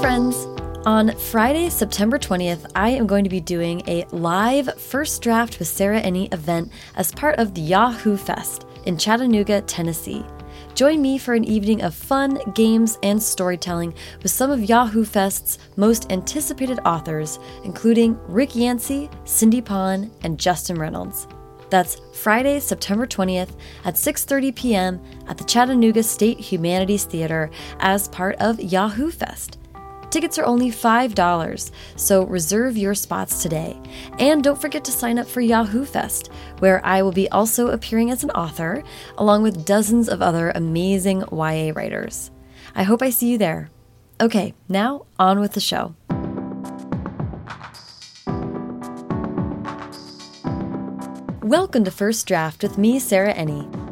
friends! On Friday, September 20th, I am going to be doing a live First Draft with Sarah Enni event as part of the Yahoo Fest in Chattanooga, Tennessee. Join me for an evening of fun, games, and storytelling with some of Yahoo Fest's most anticipated authors, including Rick Yancey, Cindy Pon, and Justin Reynolds. That's Friday, September 20th at 6:30 p.m. at the Chattanooga State Humanities Theater as part of Yahoo Fest. Tickets are only $5, so reserve your spots today. And don't forget to sign up for Yahoo Fest, where I will be also appearing as an author, along with dozens of other amazing YA writers. I hope I see you there. Okay, now on with the show. Welcome to First Draft with me, Sarah Enni.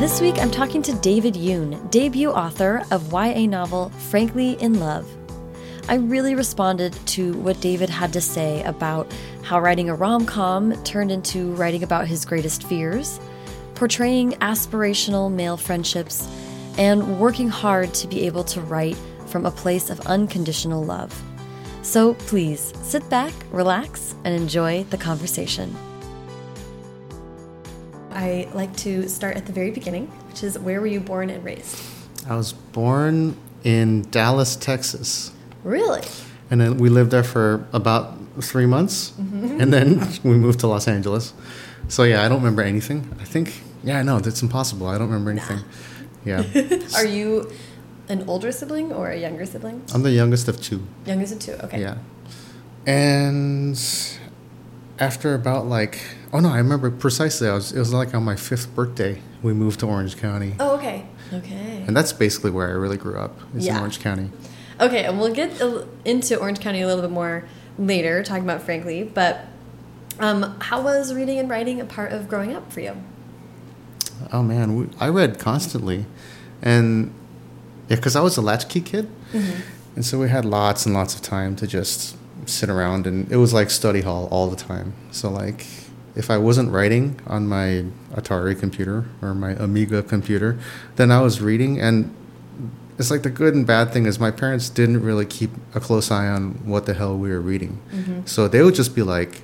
This week I'm talking to David Yoon, debut author of YA novel Frankly in Love. I really responded to what David had to say about how writing a rom com turned into writing about his greatest fears, portraying aspirational male friendships, and working hard to be able to write from a place of unconditional love. So please sit back, relax, and enjoy the conversation. I like to start at the very beginning, which is where were you born and raised? I was born in Dallas, Texas. Really? And then we lived there for about three months. Mm-hmm. And then we moved to Los Angeles. So, yeah, I don't remember anything. I think, yeah, no, that's impossible. I don't remember anything. Yeah. Are you an older sibling or a younger sibling? I'm the youngest of two. Youngest of two, okay. Yeah. And after about like, oh no, I remember precisely. I was, it was like on my fifth birthday, we moved to Orange County. Oh, okay. Okay. And that's basically where I really grew up, is in Yeah. Orange County. Okay, and we'll get into Orange County a little bit more later, talking about Frankly, but um, how was reading and writing a part of growing up for you? Oh man, we, I read constantly, and yeah, because I was a latchkey kid, and so we had lots and lots of time to just sit around, and it was like study hall all the time. So like, if I wasn't writing on my Atari computer or my Amiga computer, then I was reading, and it's like the good and bad thing is my parents didn't really keep a close eye on what the hell we were reading, mm-hmm. so they would just be like.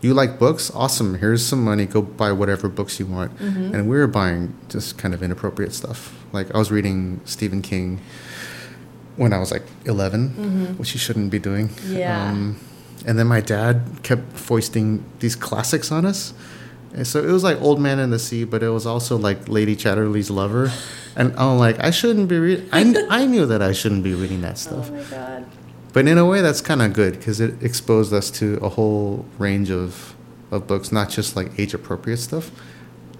You like books? Awesome. Here's some money. Go buy whatever books you want. Mm-hmm. And we were buying just kind of inappropriate stuff. Like I was reading Stephen King when I was like 11, mm-hmm. which you shouldn't be doing. Um, Yeah. And then my dad kept foisting these classics on us. And so it was like Old Man and the Sea, but it was also like Lady Chatterley's Lover. And I'm like, I shouldn't be reading. I, I knew that I shouldn't be reading that oh stuff. Oh my god. But in a way, that's kind of good because it exposed us to a whole range of, of books, not just like age appropriate stuff.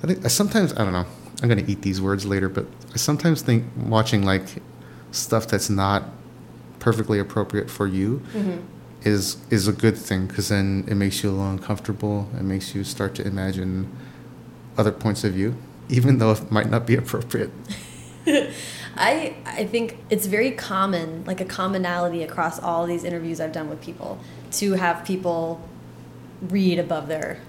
I think I sometimes I don't know. I'm gonna eat these words later, but I sometimes think watching like stuff that's not perfectly appropriate for you mm-hmm. Is is a good thing because then it makes you a little uncomfortable. It makes you start to imagine other points of view, even though it might not be appropriate. I I think it's very common, like a commonality across all these interviews I've done with people, to have people read above their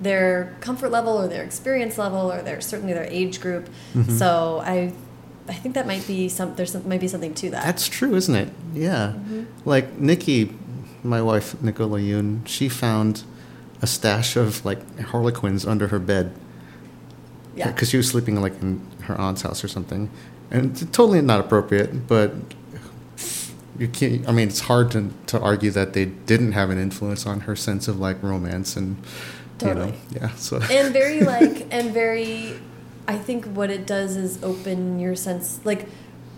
their comfort level or their experience level or their certainly their age group. Mm-hmm. So I I think that might be some there's some, might be something to that. That's true, isn't it? Yeah. Mm-hmm. Like Nikki, my wife Nicola Yoon, she found a stash of like Harlequins under her bed yeah. because she was sleeping like in her aunt's house or something, and it's totally not appropriate. But you can't. I mean, it's hard to to argue that they didn't have an influence on her sense of like romance and you Totally. know, yeah. So and very like and very i think what it does is open your sense like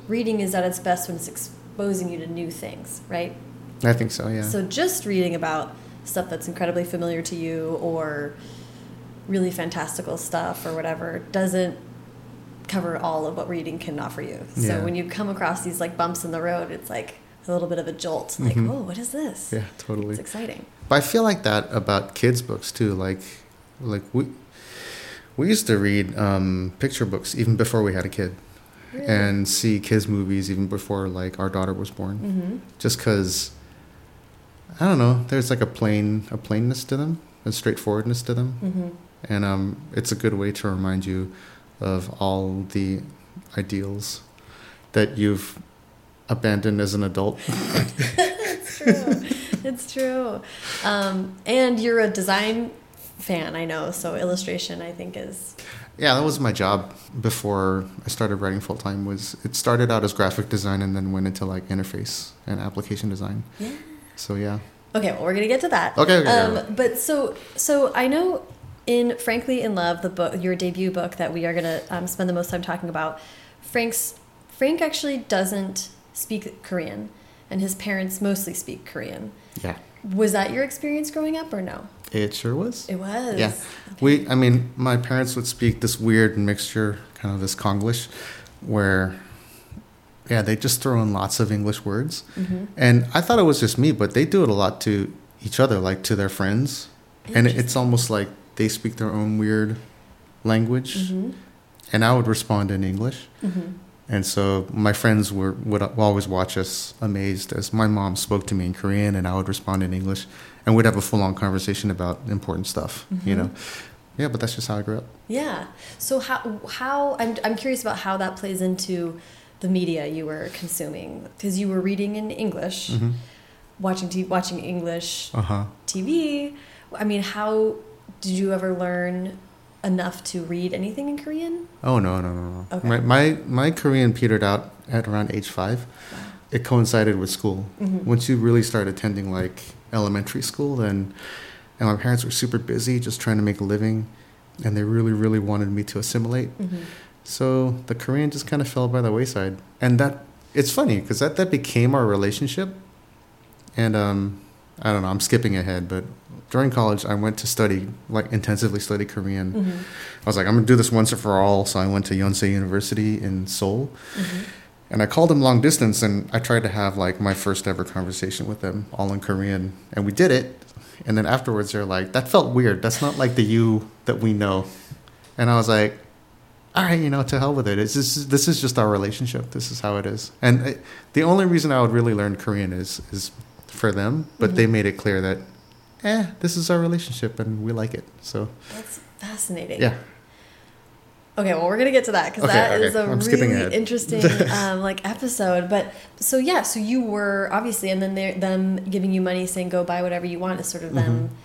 reading is at its best when it's exposing you to new things right I think so. Yeah. so just reading about stuff that's incredibly familiar to you or really fantastical stuff or whatever doesn't cover all of what reading can offer you so Yeah. when you come across these like bumps in the road it's like a little bit of a jolt like Mhm. oh what is this yeah, totally. it's exciting But I feel like that about kids' books too. Like, like we we used to read um, picture books even before we had a kid, and see kids' movies even before like our daughter was born. mm-hmm. Just because I don't know, there's like a plain a plainness to them, a straightforwardness to them, Mm-hmm. and um, it's a good way to remind you of all the ideals that you've abandoned as an adult. it's true. it's true. Um, and you're a design fan, I know. So illustration, I think, is yeah, that was my job before I started writing full time. Was it started out as graphic design and then went into like interface and application design. yeah. So yeah. Okay, well, we're gonna get to that. Okay, okay, Um, okay. but so, so I know in "Frankly in Love," the book, your debut book that we are gonna um, spend the most time talking about. Frank's Frank actually doesn't speak Korean, and his parents mostly speak Korean. Yeah. Was that your experience growing up, or no? It sure was. It was. Yeah. We, I mean, my parents would speak this weird mixture, kind of this Konglish, where, yeah, they just throw in lots of English words. Mhm. And I thought it was just me, but they do it a lot to each other, like to their friends. And it's almost like they speak their own weird language. Mhm. And I would respond in English. Mhm. And so my friends were would always watch us amazed as my mom spoke to me in Korean and I would respond in English and we'd have a full on conversation about important stuff, you Mhm. know. Yeah, but that's just how I grew up. Yeah. So how how I'm I'm curious about how that plays into the media you were consuming because you were reading in English, Mhm. watching t- watching English Uh-huh. TV. I mean, how did you ever learn enough to read anything in Korean? Oh no, no, no, no. Okay. My, my my Korean petered out at around age 5. It coincided with school. Mhm. Once you really start attending like elementary school then and my parents were super busy just trying to make a living and they really really wanted me to assimilate. Mhm. So the Korean just kind of fell by the wayside, and that it's funny because that that became our relationship. And um, I don't know, I'm skipping ahead, but during college, I went to study like intensively study Korean. Mhm. I was like, I'm gonna do this once and for all. So I went to Yonsei University in Seoul, Mhm. and I called them long distance, and I tried to have like my first ever conversation with them, all in Korean, and we did it. And then afterwards, they're like, "That felt weird. That's not like the you that we know." And I was like, "All right, you know, to hell with it. It's just, this is just our relationship. This is how it is." And I, the only reason I would really learn Korean is is for them, but they made it clear that, "Eh, this is our relationship, and we like it." So That's fascinating. yeah, Okay, well, we're gonna get to that because Okay, that is okay. a I'm really interesting um, like episode. But so yeah, so you were obviously, and then they're them giving you money, saying go buy whatever you want is sort of them. Mhm.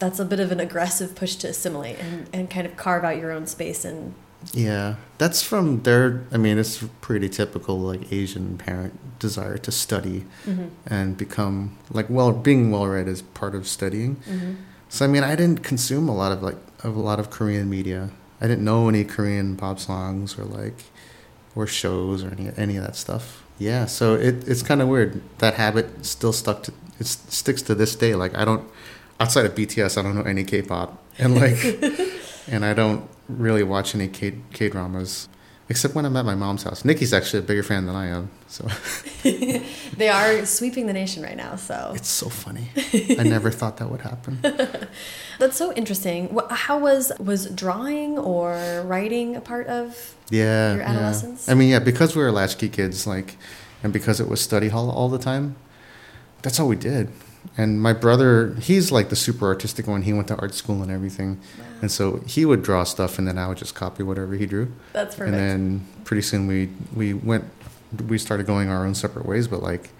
That's a bit of an aggressive push to assimilate and, and kind of carve out your own space and Yeah, that's from their. I mean, it's pretty typical, like Asian parent desire to study Mhm. and become like well, being well read is part of studying. Mhm. So I mean, I didn't consume a lot of like of a lot of Korean media. I didn't know any Korean pop songs or like or shows or any any of that stuff. Yeah, so it it's kind of weird. That habit still stuck to it sticks to this day. Like I don't outside of BTS, I don't know any K-pop, and like and I don't really watch any K K dramas except when I'm at my mom's house. Nikki's actually a bigger fan than I am, so they are sweeping the nation right now. So it's so funny. I never thought that would happen. that's so interesting. How was was drawing or writing a part of? Yeah, Your yeah. adolescence? I mean, yeah, because we were latchkey kids, like, and because it was study hall all the time, that's all we did. And my brother, he's like the super artistic one. He went to art school and everything, and so he would draw stuff, and then I would just copy whatever he drew. That's perfect. And then pretty soon we we went, we started going our own separate ways. But like,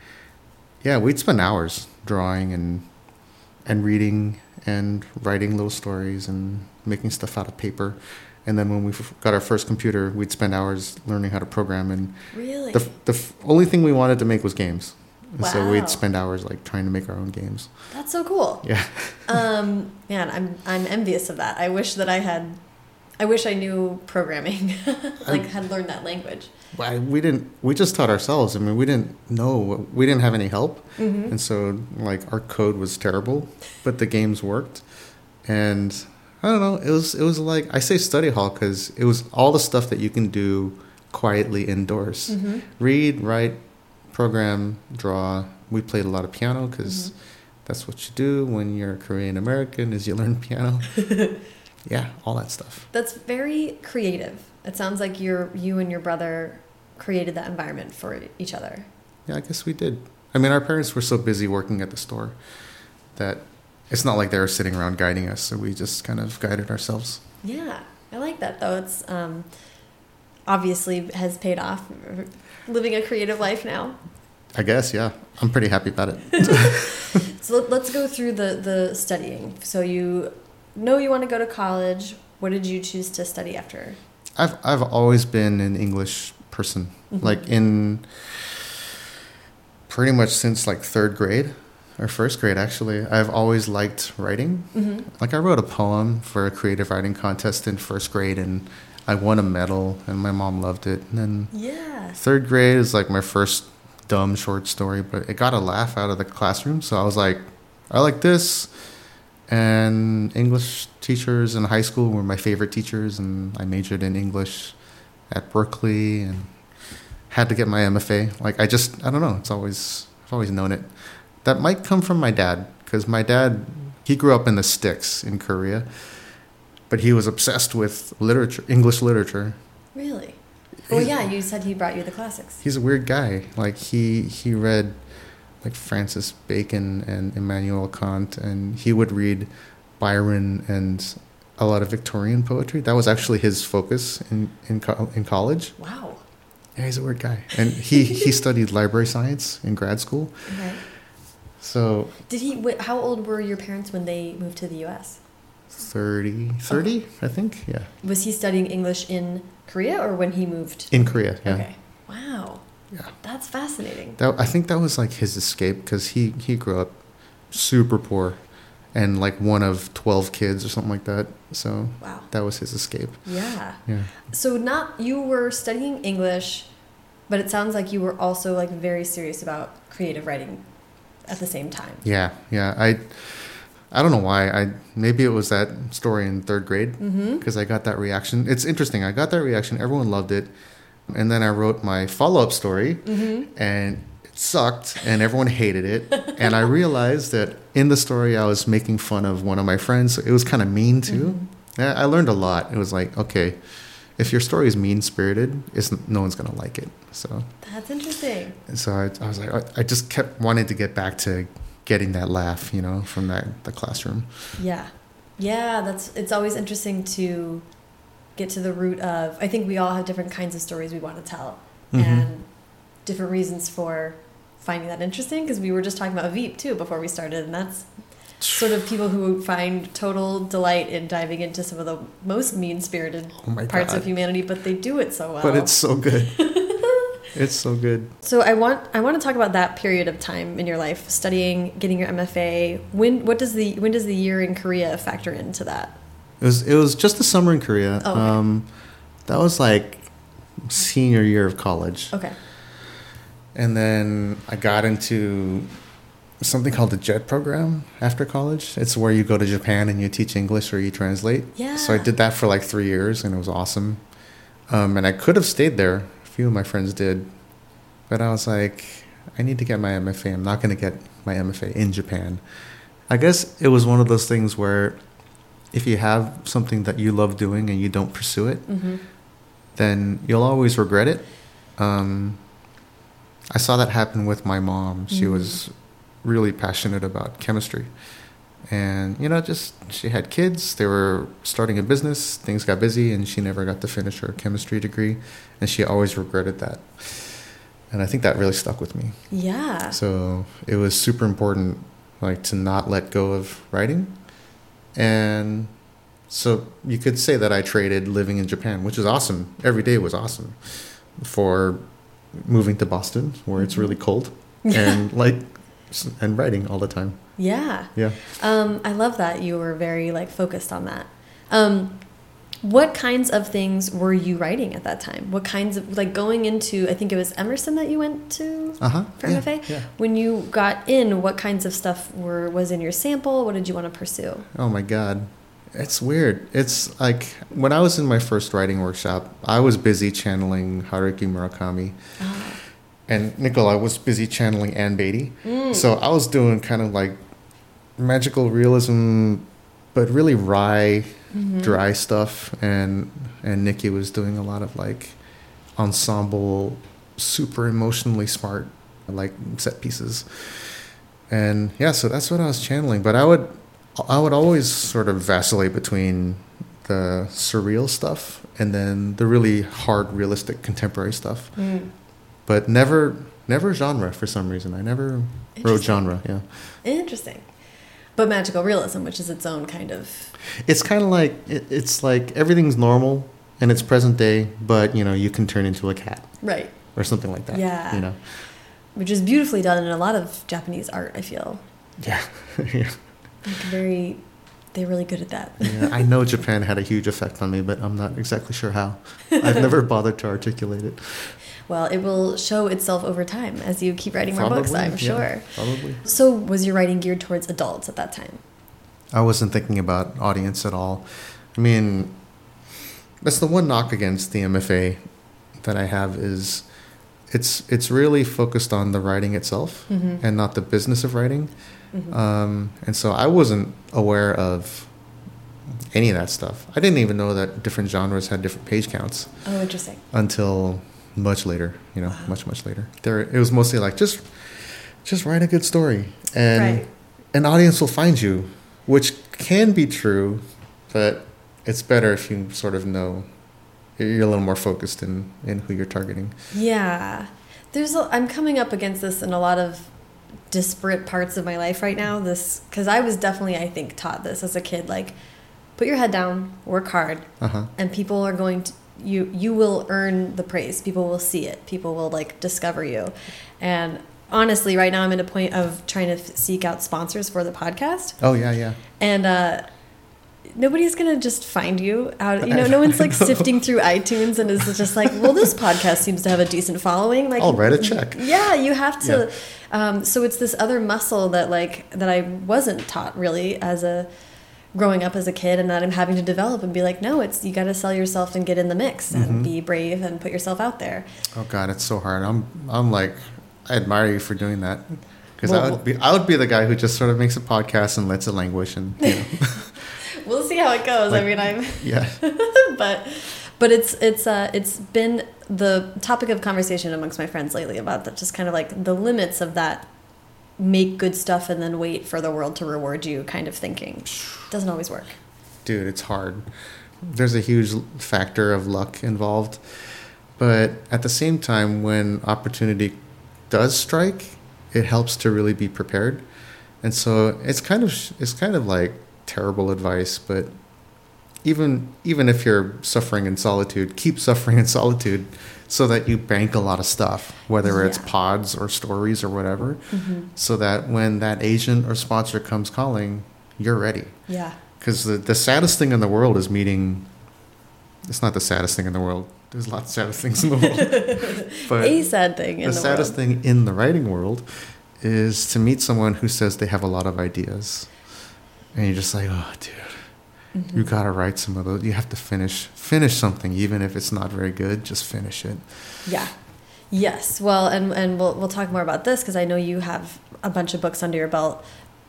yeah, we'd spend hours drawing and and reading and writing little stories and making stuff out of paper. And then when we got our first computer, we'd spend hours learning how to program. And really, the the only thing we wanted to make was games. And so we'd spend hours like trying to make our own games. that's so cool. Yeah. Um, man, I'm I'm envious of that. I wish that I had, I wish I knew programming, like had learned that language. We didn't we just taught ourselves. I mean, we didn't know we didn't have any help. Mhm. And so like our code was terrible, but the games worked. And I don't know, it was it was like I say study hall cuz it was all the stuff that you can do quietly indoors. Mhm. Read, write, program, draw. We played a lot of piano cuz that's what you do when you're Korean American is you learn piano. yeah, all that stuff. That's very creative. It sounds like you're you and your brother created that environment for each other. Yeah, I guess we did. I mean, our parents were so busy working at the store that it's not like they were sitting around guiding us, so we just kind of guided ourselves. Yeah, I like that though. It's um, obviously has paid off. Living a creative life now. I guess, yeah. I'm pretty happy about it. So let- let's go through the the studying. So you know you want to go to college. What did you choose to study after? I've I've always been an English person. Like in pretty much since like third grade or first grade actually. I've always liked writing. Mm-hmm. Like I wrote a poem for a creative writing contest in first grade and I won a medal and my mom loved it. And then Yeah. third grade is like my first dumb short story, but it got a laugh out of the classroom. So I was like, I like this. And English teachers in high school were my favorite teachers, and I majored in English at Berkeley and had to get my MFA. Like I just, I don't know. It's always, I've always known it. That might come from my dad because my dad, he grew up in the sticks in Korea, but he was obsessed with literature, English literature. Really? Well, yeah. You said he brought you the classics. he's a weird guy. Like he he read like Francis Bacon and Immanuel Kant, and he would read Byron and a lot of Victorian poetry. That was actually his focus in in, co- in college. Wow. Yeah, he's a weird guy, and he he studied library science in grad school. Okay. So Did he? How old were your parents when they moved to the U.S.? 30, 30 I think. Yeah, Was he studying English in Korea or when he moved? in Korea. Yeah, Okay. Wow. yeah. That's fascinating. That I think that was like his escape because he he grew up super poor, and like one of twelve kids or something like that. So Wow. that was his escape. Yeah. Yeah. So not you were studying English, but it sounds like you were also like very serious about creative writing at the same time. Yeah, yeah. I I don't know why. I maybe it was that story in third grade Mm-hmm. because I got that reaction. It's interesting. I got that reaction. Everyone loved it, and then I wrote my follow up story, Mm-hmm. and it sucked, and everyone hated it. and I realized that in the story, I was making fun of one of my friends. It was kind of mean too. Yeah, I learned a lot. It was like, okay, if your story is mean spirited, it's no one's gonna like it. So, That's interesting. and so I, I was like, I, I just kept wanting to get back to getting that laugh, you know, from that the classroom. Yeah. Yeah, that's it's always interesting to get to the root of I think we all have different kinds of stories we want to tell Mhm. and different reasons for finding that interesting because we were just talking about Veep too before we started and that's sort of people who find total delight in diving into some of the most mean-spirited Oh parts God. of humanity but they do it so well. But it's so good. it's so good. So I want I want to talk about that period of time in your life, studying, getting your MFA. When what does the when does the year in Korea factor into that? It was it was just the summer in Korea. Oh, okay. Um, that was like senior year of college, Okay. and then I got into something called the JET program after college. It's where you go to Japan and you teach English or you translate. Yeah. So I did that for like three years, and it was awesome. Um, and I could have stayed there. Few of my friends did, but I was like, I need to get my MFA. I'm not going to get my MFA in Japan. I guess it was one of those things where if you have something that you love doing and you don't pursue it, Mm-hmm. then you'll always regret it. Um, I saw that happen with my mom. She Mm. was really passionate about chemistry. And, you know, just she had kids, they were starting a business, things got busy, and she never got to finish her chemistry degree. And she always regretted that. And I think that really stuck with me. Yeah. So it was super important, like to not let go of writing. And so you could say that I traded living in Japan, which is awesome. Every day was awesome for moving to Boston, where it's mm-hmm. really cold, and like and writing all the time. Yeah. Yeah. Um, I love that you were very like focused on that. Um, what kinds of things were you writing at that time? What kinds of like going into? I think it was Emerson that you went to Uh huh. for MFA. Yeah. When you got in, what kinds of stuff were was in your sample? What did you want to pursue? Oh my god. It's weird. It's like when I was in my first writing workshop, I was busy channeling Haruki Murakami. Ah. and Nicola was busy channeling Ann Beattie. So I was doing kind of like magical realism, but really wry, dry stuff, and and Nikki was doing a lot of like ensemble, super emotionally smart, like set pieces. And yeah, so that's what I was channeling. But I would, I would always sort of vacillate between the surreal stuff and then the really hard, realistic contemporary stuff Mm. but never Never genre for some reason. I never wrote genre. Yeah. Interesting. But magical realism, which is its own kind of It's kind of like it, it's like everything's normal and it's present day, but you know you can turn into a cat right, or something like that. Yeah. You know. which is beautifully done in a lot of Japanese art. I feel Yeah. yeah. like very, they're really good at that. Yeah, I know Japan had a huge effect on me, but I'm not exactly sure how. I've never bothered to articulate it. Well, it will show itself over time as you keep writing more books. I'm yeah, sure. probably. So, was your writing geared towards adults at that time? I wasn't thinking about audience at all. I mean, that's the one knock against the MFA that I have is it's it's really focused on the writing itself Mhm. and not the business of writing. Mhm. Um, and so I wasn't aware of any of that stuff. I didn't even know that different genres had different page counts oh, interesting. until much later. You know, much much later. There, it was mostly like just just write a good story, and Right. an audience will find you, which can be true, but it's better if you sort of know you're a little more focused in in who you're targeting. Yeah. There's a, I'm coming up against this in a lot of disparate parts of my life right now. This cuz I was definitely I think taught this as a kid like put your head down, work hard, Uh huh. and people are going to you you will earn the praise. People will see it. People will like discover you. And honestly, right now I'm at a point of trying to f- seek out sponsors for the podcast. Oh yeah, yeah. And uh, nobody's gonna just find you out. You know, no one's like sifting through iTunes and is just like, well, this podcast seems to have a decent following. Like, I'll write a check. Yeah, you have to. Um, so it's this other muscle that like that I wasn't taught really as a growing up as a kid, and that I'm having to develop and be like, no, it's you got to sell yourself and get in the mix and be brave and put yourself out there. Oh god, it's so hard. I'm I'm like I admire you for doing that. Because I would be I would be the guy who just sort of makes a podcast and lets it languish and you know We'll see how it goes. I Like- mean, I'm. yeah. but but it's it's uh it's been the topic of conversation amongst my friends lately about that just kind of like the limits of that make good stuff and then wait for the world to reward you kind of thinking doesn't always work Dude, it's hard. There's a huge factor of luck involved. But at the same time when opportunity does strike, it helps to really be prepared. And so it's kind of it's kind of like terrible advice, but even even if you're suffering in solitude, keep suffering in solitude so that you bank a lot of stuff, whether it's pods or stories or whatever, Mm-hmm. so that when that agent or sponsor comes calling, you're ready. yeah Because the, the saddest thing in the world is meeting. It's not the saddest thing in the world. There's lots of saddest things in the world. but a sad thing in the the, saddest world. thing in the writing world is to meet someone who says they have a lot of ideas. And you're just like, oh, dude, Mhm. you got to write some of those. You have to finish finish something, even if it's not very good. Just finish it. yeah yes well and and we'll, we'll talk more about this because i know you have a bunch of books under your belt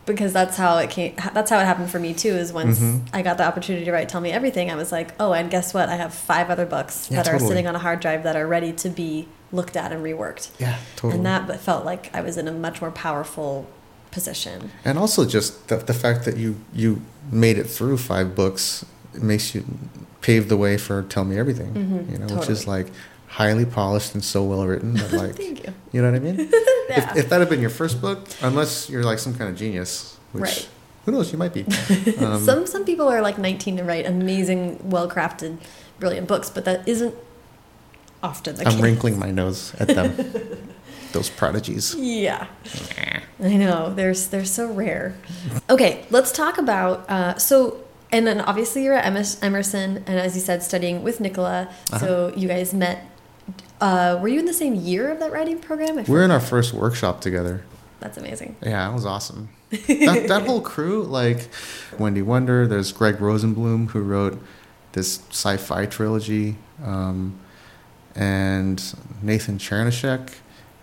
because that's how it came that's how it happened for me too is once Mhm. i got the opportunity to write tell me everything i was like oh and guess what i have five other books Yeah, that are sitting on a hard drive that are ready to be looked at and reworked Yeah, totally. and that but felt like i was in a much more powerful position And also just the, the fact that you you made it through five books makes you pave the way for Tell Me Everything. Mhm, you know, which is like highly polished and so well written that like thank you you know what I mean? yeah. if, if that had been your first book, unless you're like some kind of genius, which Right. who knows, you might be. Um, some some people are like 19 to write amazing well crafted brilliant books but that isn't often the case. I'm case wrinkling my nose at them. Those prodigies. Yeah, I know. They're they're so rare. Okay, let's talk about uh, so. And then obviously you're at Emerson, and as you said, studying with Nicola. Uh-huh. So you guys met. Uh, were you in the same year of that writing program? I We're in our first workshop together. That's amazing. Yeah, that was awesome. that, that whole crew, like Wendy Wonder, there's Gregg Rosenblum who wrote this sci-fi trilogy, um, and Nathan Chernyshek,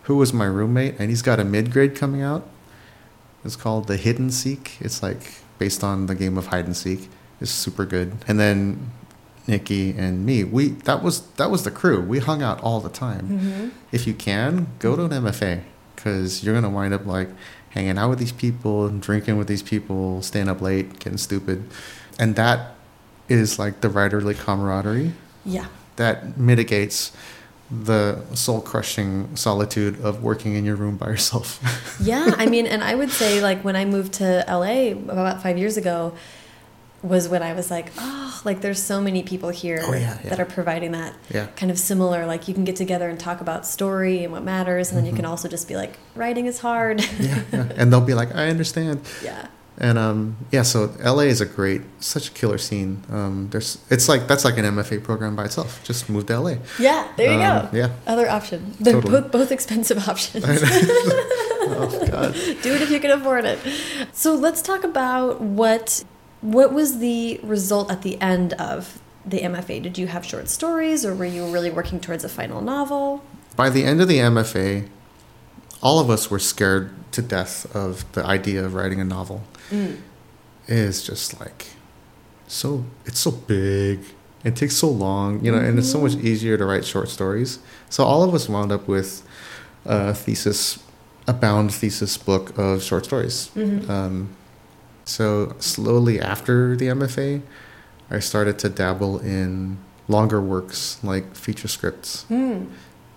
who was my roommate, and he's got a mid-grade coming out. It's called The Hidden Seek. It's like based on the game of hide and seek. It's super good. And then Nikki and me, we that was that was the crew. We hung out all the time Mm-hmm. if you can, go to an MFA because you're gonna wind up like hanging out with these people, drinking with these people, staying up late, getting stupid, and that is like the writerly camaraderie Yeah. that mitigates the soul crushing solitude of working in your room by yourself. yeah, I mean, and I would say like when I moved to LA about five years ago, was when I was like, oh, like there's so many people here Oh, yeah, yeah. that are providing that Yeah. kind of similar. Like you can get together and talk about story and what matters, and then you can also just be like, writing is hard. Mm-hmm. yeah. And they'll be like, I understand. yeah. And um, yeah, so LA is a great, such a killer scene. Um, there's, it's like that's like an MFA program by itself. Just move to LA. Yeah, there you Um, go. yeah. Other option. They're Totally. both both expensive options. oh God. Do it if you can afford it. So let's talk about what what was the result at the end of the MFA? Did you have short stories, or were you really working towards a final novel? By the end of the MFA, all of us were scared to death of the idea of writing a novel. It is just like so. It's so big. It takes so long, you know, and it's so much easier to write short stories. So all of us wound up with a thesis, a bound thesis book of short stories. Um, so slowly after the MFA, I started to dabble in longer works like feature scripts Hmm.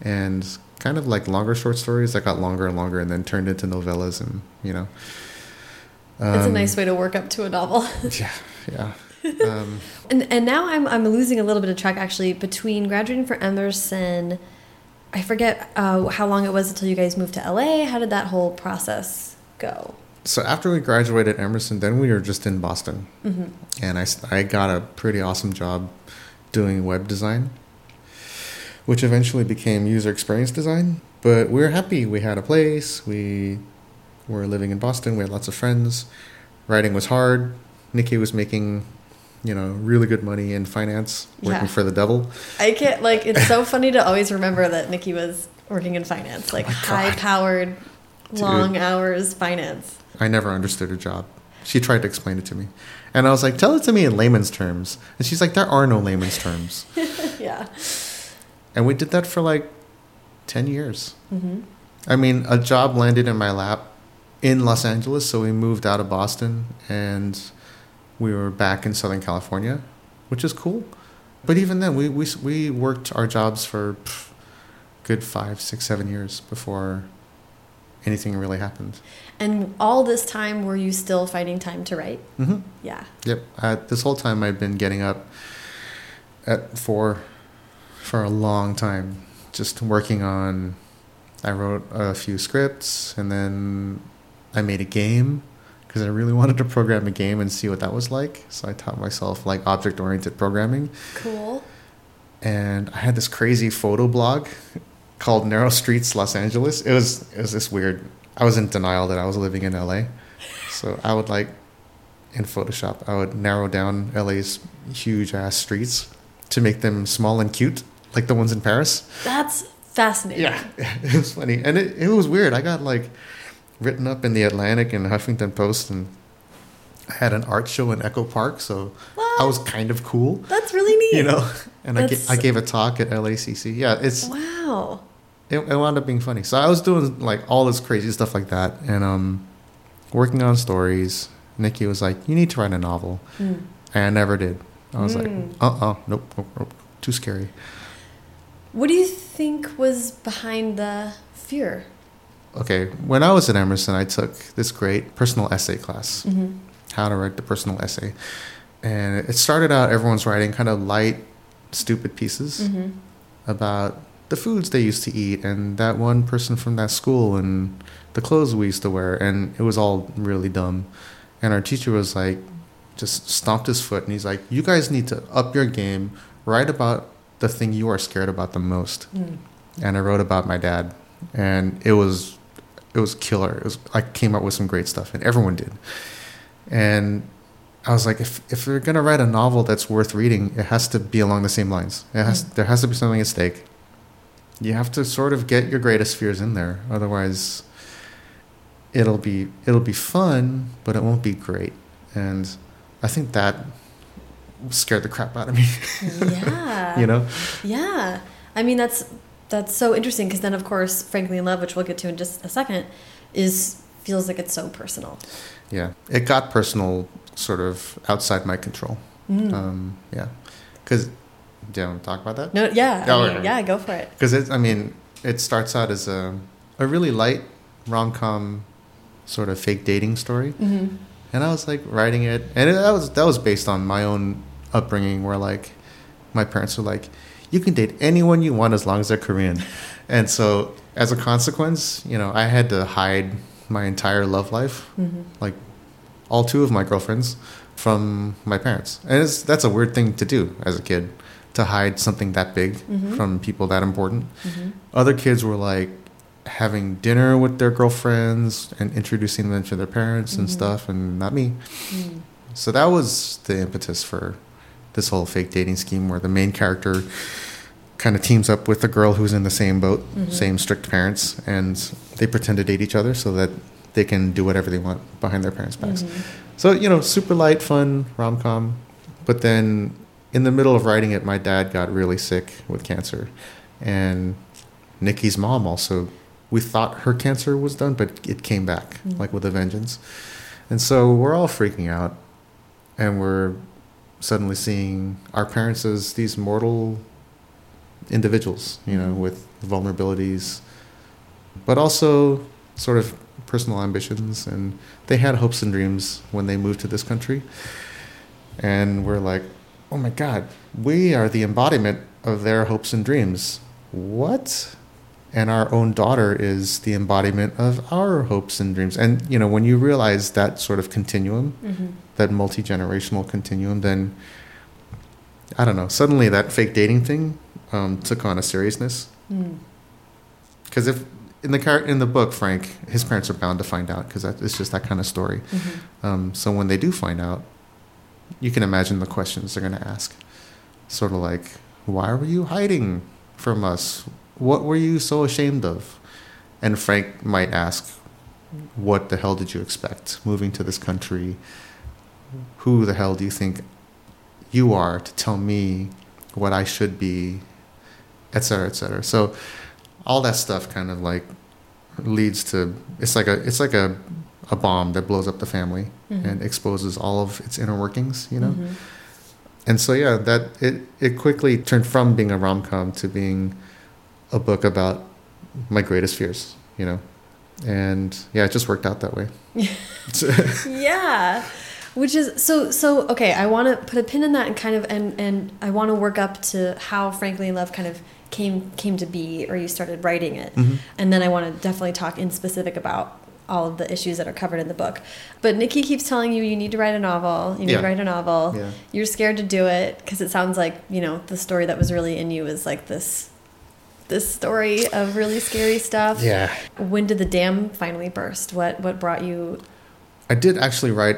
and kind of like longer short stories that got longer and longer and then turned into novellas and you know It's a Um, nice way to work up to a novel. yeah yeah um, and and now I'm I'm losing a little bit of track actually between graduating from Emerson. I forget uh, how long it was until you guys moved to LA. How did that whole process go? so after we graduated emerson then we were just in boston Mm-hmm. and I, I got a pretty awesome job doing web design which eventually became user experience design but we were happy we had a place we were living in boston we had lots of friends writing was hard nikki was making you know really good money in finance working Yeah. for the devil I can't like it's so funny to always remember that Nikki was working in finance, like Oh high powered, long hours finance. I never understood her job. She tried to explain it to me. And I was like, tell it to me in layman's terms. And she's like, there are no layman's terms. yeah. And we did that for like 10 years. hmm I mean, a job landed in my lap in Los Angeles. So we moved out of Boston and we were back in Southern California, which is cool. But even then, we, we, we worked our jobs for pff, good five, six, seven years before anything really happened. And all this time, were you still finding time to write? hmm Yeah. Yep. Uh, this whole time I've been getting up at four for a long time, just working on. I wrote a few scripts and then I made a game because I really wanted to program a game and see what that was like. So I taught myself like object oriented programming. Cool. And I had this crazy photo blog called Narrow Streets Los Angeles. It was it was this weird. I was in denial that I was living in LA. So I would like in Photoshop, I would narrow down LA's huge ass streets to make them small and cute, like the ones in Paris. That's fascinating. Yeah, it was funny, and it, it was weird. I got like written up in the Atlantic and Huffington Post, and I had an art show in Echo Park, so I was kind of cool, That's really neat. you know. And I, ga- I gave a talk at LACC. Yeah, it's Wow. it, it wound up being funny. So I was doing like all this crazy stuff like that, and um, working on stories. Nikki was like, "You need to write a novel," Mm. and I never did. I was Mm. like, "Uh, uh nope, nope, nope, too scary." What do you think was behind the fear? Okay, when I was at Emerson, I took this great personal essay class, Mm-hmm. how to write the personal essay, and it started out everyone's writing kind of light, stupid pieces Mm-hmm. about the foods they used to eat and that one person from that school and the clothes we used to wear and it was all really dumb and our teacher was like just stomped his foot and he's like you guys need to up your game write about the thing you are scared about the most Mm. and i wrote about my dad and it was it was killer it was i came up with some great stuff and everyone did and I was like, if if you're gonna write a novel that's worth reading, it has to be along the same lines. It has Mm. there has to be something at stake. You have to sort of get your greatest fears in there, otherwise, it'll be it'll be fun, but it won't be great. And I think that scared the crap out of me. Yeah. you know, Yeah. I mean, that's that's so interesting because then, of course, Frankly in Love, which we'll get to in just a second, is feels like it's so personal. yeah, it got personal, sort of outside my control. Mm. Um, yeah, because Do you want to talk about that? No, yeah, Oh, I mean, okay. yeah, go for it. Because it, I mean, it starts out as a a really light rom com sort of fake dating story, Mm-hmm. and I was like writing it, and it, that was that was based on my own upbringing, where like my parents were like, you can date anyone you want as long as they're Korean, and so as a consequence, you know, I had to hide my entire love life, Mm-hmm. like all two of my girlfriends, from my parents, and it's, that's a weird thing to do as a kid, to hide something that big Mhm. from people that important. Mm-hmm. Other kids were like having dinner with their girlfriends and introducing them to their parents and Mhm. stuff, and not me. Mm. So that was the impetus for this whole fake dating scheme where the main character kind of teams up with a girl who's in the same boat, Mhm. same strict parents, and they pretend to date each other so that they can do whatever they want behind their parents' backs. Mhm. So, you know, super light, fun rom com. But then in the middle of writing it, my dad got really sick with cancer. And Nikki's mom also, we thought her cancer was done, but it came back, Mm. like with a vengeance. And so we're all freaking out. And we're suddenly seeing our parents as these mortal individuals, you know, with vulnerabilities, but also sort of personal ambitions. And they had hopes and dreams when they moved to this country. And we're like, oh my God, we are the embodiment of their hopes and dreams. What? And our own daughter is the embodiment of our hopes and dreams. And, you know, when you realize that sort of continuum, Mhm. That multi generational continuum, then I don't know. Suddenly, that fake dating thing um, took on a seriousness. Mm. Because if in the car in the book, Frank, his parents are bound to find out because it's just that kind of story. Mhm. Um, so when they do find out, you can imagine the questions they're going to ask. Sort of like, why were you hiding from us? What were you so ashamed of? And Frank might ask, what the hell did you expect moving to this country? Who the hell do you think you are to tell me what I should be, et cetera, et cetera. So all that stuff kind of like leads to it's like a it's like a a bomb that blows up the family Mhm. and exposes all of its inner workings, you know. Mhm. And so yeah, that it it quickly turned from being a rom com to being a book about my greatest fears, you know. And yeah, it just worked out that way. yeah which is so so okay i want to put a pin in that and kind of and and i want to work up to how frankly in love kind of came came to be or you started writing it Mhm. and then i want to definitely talk in specific about all of the issues that are covered in the book but nikki keeps telling you you need to write a novel you need Yeah. to write a novel Yeah. you're scared to do it because it sounds like you know the story that was really in you is like this this story of really scary stuff Yeah. when did the dam finally burst what what brought you I did actually write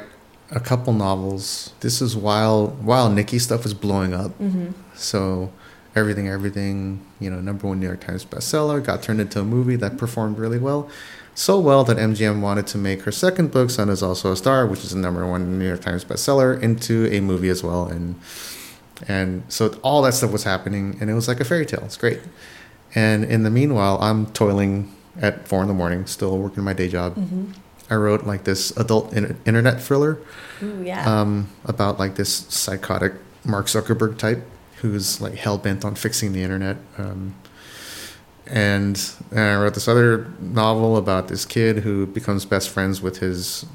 a couple novels. This is while while Nikki stuff was blowing up. mm-hmm. So everything, everything, you know, number one New York Times bestseller, got turned into a movie that performed really well. So well that MGM wanted to make her second book, Sun is Also a Star, which is a number one New York Times bestseller, into a movie as well. And and so all that stuff was happening and it was like a fairy tale. It's great. And in the meanwhile, I'm toiling at four in the morning, still working my day job. Mm-hmm. I wrote like this adult in- internet thriller Ooh, yeah. um, about like this psychotic Mark Zuckerberg type who's like hell bent on fixing the internet. Um, and, and I wrote this other novel about this kid who becomes best friends with his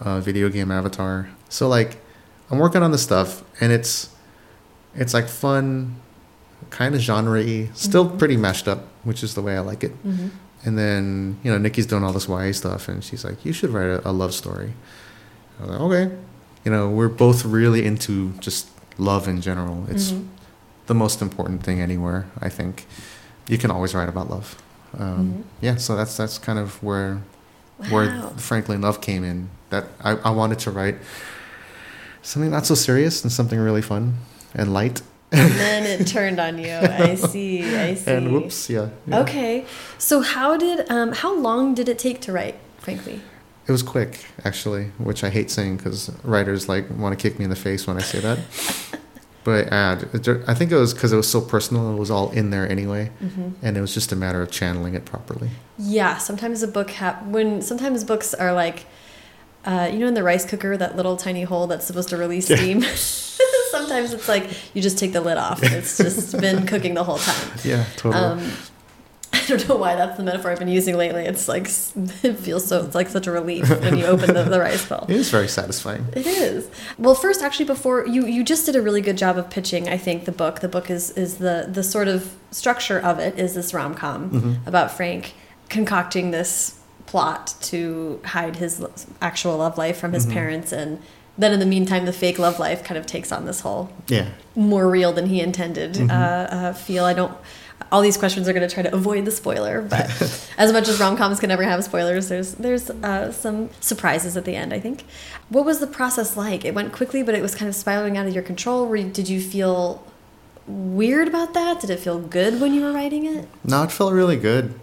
uh, video game avatar. So like, I'm working on this stuff, and it's it's like fun, kind of genre-y, still Mhm. pretty mashed up, which is the way I like it. mm-hmm. And then, you know, Nikki's doing all this YA stuff, and she's like, you should write a, a love story. I was like, okay. You know, we're both really into just love in general. It's Mhm. the most important thing anywhere, I think. You can always write about love. Um, Mhm. Yeah, so that's that's kind of where where Wow. Frankly in Love came in. That I, I wanted to write something not so serious and something really fun and light. And then it turned on you. I see. I see. And whoops, yeah. yeah. Okay. So how did um how long did it take to write, frankly? It was quick, actually, which I hate saying because writers like want to kick me in the face when I say that. but uh, I think it was because it was so personal. It was all in there anyway, Mm-hmm. and it was just a matter of channeling it properly. Yeah, sometimes a book ha- when sometimes books are like uh, you know in the rice cooker that little tiny hole that's supposed to release Yeah. Sometimes it's like you just take the lid off. and It's just been cooking the whole time. Yeah, totally. Um, I don't know why that's the metaphor I've been using lately. It's like it feels so. It's like such a relief when you open the, the rice bowl. it is very satisfying. It is. Well, first, actually, before you you just did a really good job of pitching. I think the book. The book is is the the sort of structure of it is this rom com Mhm. about Frank concocting this plot to hide his actual love life from his Mhm. parents, and then in the meantime, the fake love life kind of takes on this whole Yeah. more real than he intended Mhm. uh, uh, feel. I don't. All these questions are going to try to avoid the spoiler, but as much as rom coms can never have spoilers, there's there's uh, some surprises at the end. I think. What was the process like? It went quickly, but it was kind of spiraling out of your control. Were you, did you feel weird about that? Did it feel good when you were writing it? No, it felt really good.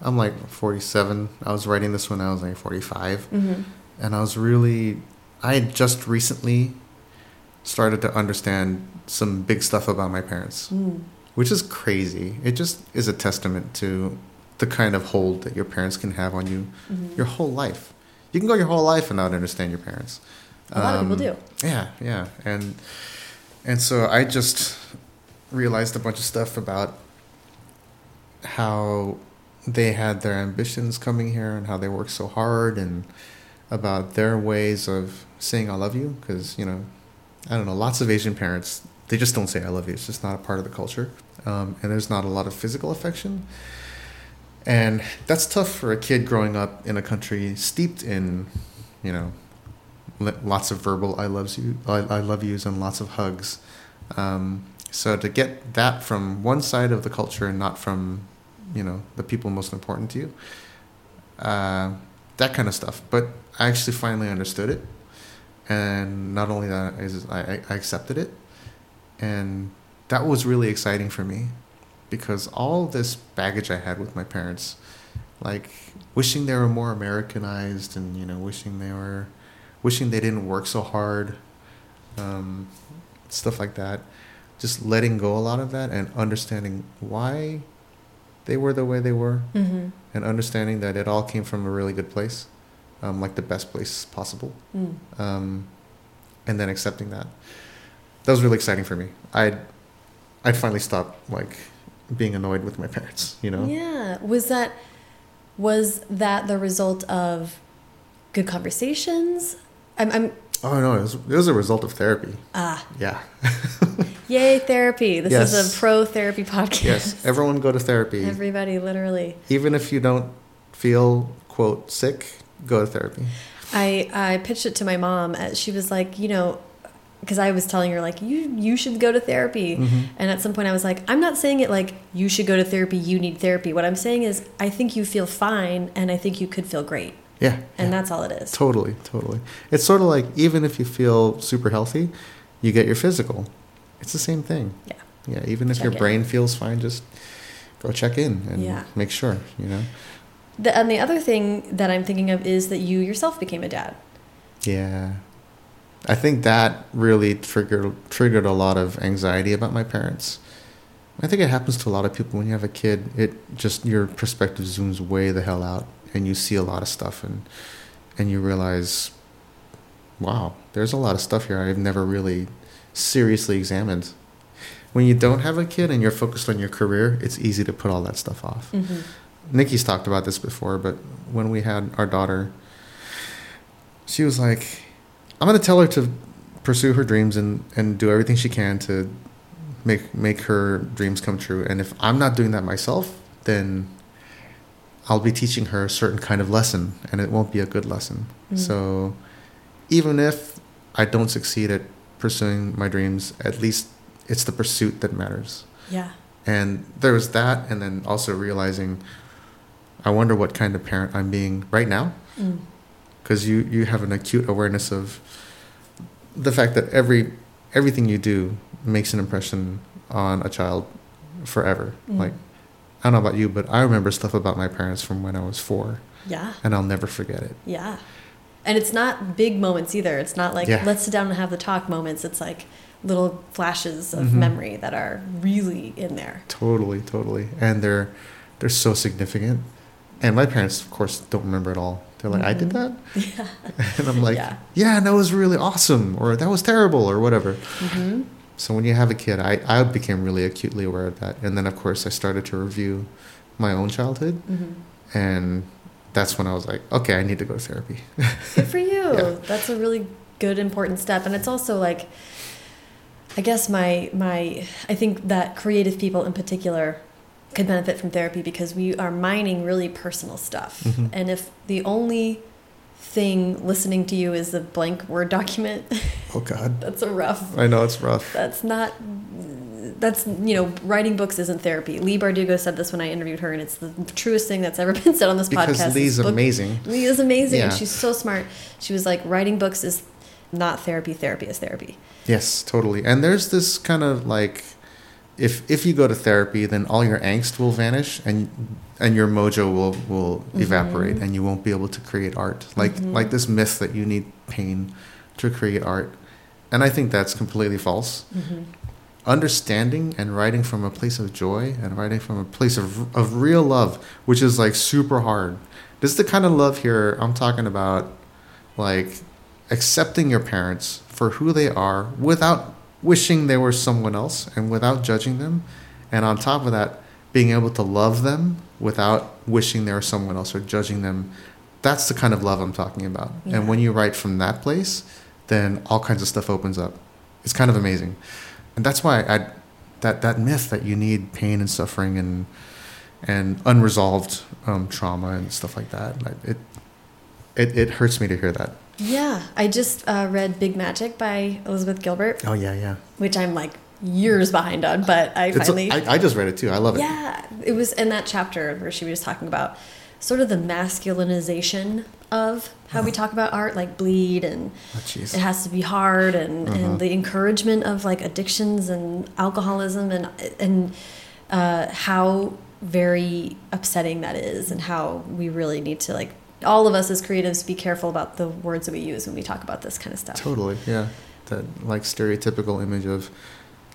I'm like 47. I was writing this when I was like 45. Mm-hmm. And I was really, I had just recently started to understand some big stuff about my parents, Mm. which is crazy. It just is a testament to the kind of hold that your parents can have on you Mhm. your whole life. You can go your whole life and not understand your parents. A lot of people Um, do. Yeah, yeah, and and so I just realized a bunch of stuff about how they had their ambitions coming here and how they worked so hard and about their ways of saying I love you because you know I don't know lots of Asian parents they just don't say I love you it's just not a part of the culture um, and there's not a lot of physical affection and that's tough for a kid growing up in a country steeped in you know lots of verbal I loves you I, I love yous and lots of hugs um, so to get that from one side of the culture and not from you know the people most important to you uh, that kind of stuff but I actually finally understood it. And not only that is I, I accepted it. And that was really exciting for me because all this baggage I had with my parents like wishing they were more Americanized and you know wishing they were wishing they didn't work so hard um, stuff like that just letting go a lot of that and understanding why they were the way they were Mm-hmm. and understanding that it all came from a really good place um, like the best place possible Mm. um, and then accepting that that was really exciting for me i'd i'd finally stopped like being annoyed with my parents you know Yeah. Was that was that the result of good conversations? I'm, I'm oh no it was, it was a result of therapy ah yeah yay therapy. This is a pro therapy podcast. yes everyone go to therapy Everybody, literally. even if you don't feel quote sick go to therapy I I pitched it to my mom. She was like, you know, because I was telling her like you you should go to therapy. Mhm. And at some point I was like, I'm not saying it like you should go to therapy. You need therapy. What I'm saying is I think you feel fine, and I think you could feel great, yeah and yeah. that's all it is. Totally, totally. It's sort of like even if you feel super healthy, you get your physical. It's the same thing. Yeah. Yeah, even if Check your in. brain feels fine, just go check in and Yeah. make sure, you know? The, and the other thing that I'm thinking of is that you yourself became a dad. Yeah. I think that really triggered triggered a lot of anxiety about my parents. I think it happens to a lot of people when you have a kid. It just your perspective zooms way the hell out and you see a lot of stuff and and you realize wow, there's a lot of stuff here I've never really seriously examined. When you don't have a kid and you're focused on your career, it's easy to put all that stuff off. Mm-hmm. Nikki's talked about this before, but when we had our daughter, she was like, I'm going to tell her to pursue her dreams and, and do everything she can to make make her dreams come true. And if I'm not doing that myself, then I'll be teaching her a certain kind of lesson and it won't be a good lesson. Mm. So even if I don't succeed at pursuing my dreams, at least it's the pursuit that matters. Yeah. And there was that, and then also realizing, I wonder what kind of parent I'm being right now, Mm. because you you have an acute awareness of the fact that every everything you do makes an impression on a child forever. Mm. Like I don't know about you, but I remember stuff about my parents from when I was four, Yeah. and I'll never forget it. Yeah. And it's not big moments either. It's not like Yeah. let's sit down and have the talk moments. It's like little flashes of Mhm. memory that are really in there. Totally, totally, and they're they're so significant. And my parents, of course, don't remember it all. They're like, I did that? Yeah. And I'm like, Yeah. yeah. that was really awesome, or that was terrible, or whatever. hmm So when you have a kid, I, I became really acutely aware of that. And then, of course, I started to review my own childhood. hmm And that's when I was like, okay, I need to go to therapy. Good for you. Yeah. That's a really good, important step. And it's also like, I guess my my I think that creative people in particular could benefit from therapy because we are mining really personal stuff. Mhm. And if the only thing listening to you is a blank word document, oh, God. that's a rough. I know it's rough. That's not. That's you know, writing books isn't therapy. Leigh Bardugo said this when I interviewed her, and it's the truest thing that's ever been said on this Because podcast. Leigh's book- amazing. Leigh is amazing, and Yeah. she's so smart. She was like, writing books is not therapy. Therapy is therapy. Yes, totally. And there's this kind of like, if if you go to therapy, then all your angst will vanish, and and your mojo will will evaporate, and you won't be able to create art. Like Mhm. like this myth that you need pain to create art, and I think that's completely false. Mm-hmm. Understanding and writing from a place of joy and writing from a place of of real love, which is like super hard. This is the kind of love here I'm talking about, like accepting your parents for who they are without wishing they were someone else and without judging them. And on top of that, being able to love them without wishing they were someone else or judging them. That's the kind of love I'm talking about. Yeah. And when you write from that place, then all kinds of stuff opens up. It's kind of amazing. And that's why I that that myth that you need pain and suffering and and unresolved um, trauma and stuff like that. It, it it hurts me to hear that. Yeah, I just uh, read Big Magic by Elizabeth Gilbert, Oh yeah, yeah. which I'm like years behind on, but I It's, finally. I, I just read it too. I love it. Yeah, it was in that chapter where she was talking about sort of the masculinization of how we talk about art, like bleed and Oh, it has to be hard, and, Uh-huh. and the encouragement of like addictions and alcoholism, and and uh, how very upsetting that is, and how we really need to like all of us as creatives be careful about the words that we use when we talk about this kind of stuff. Totally, yeah. That like stereotypical image of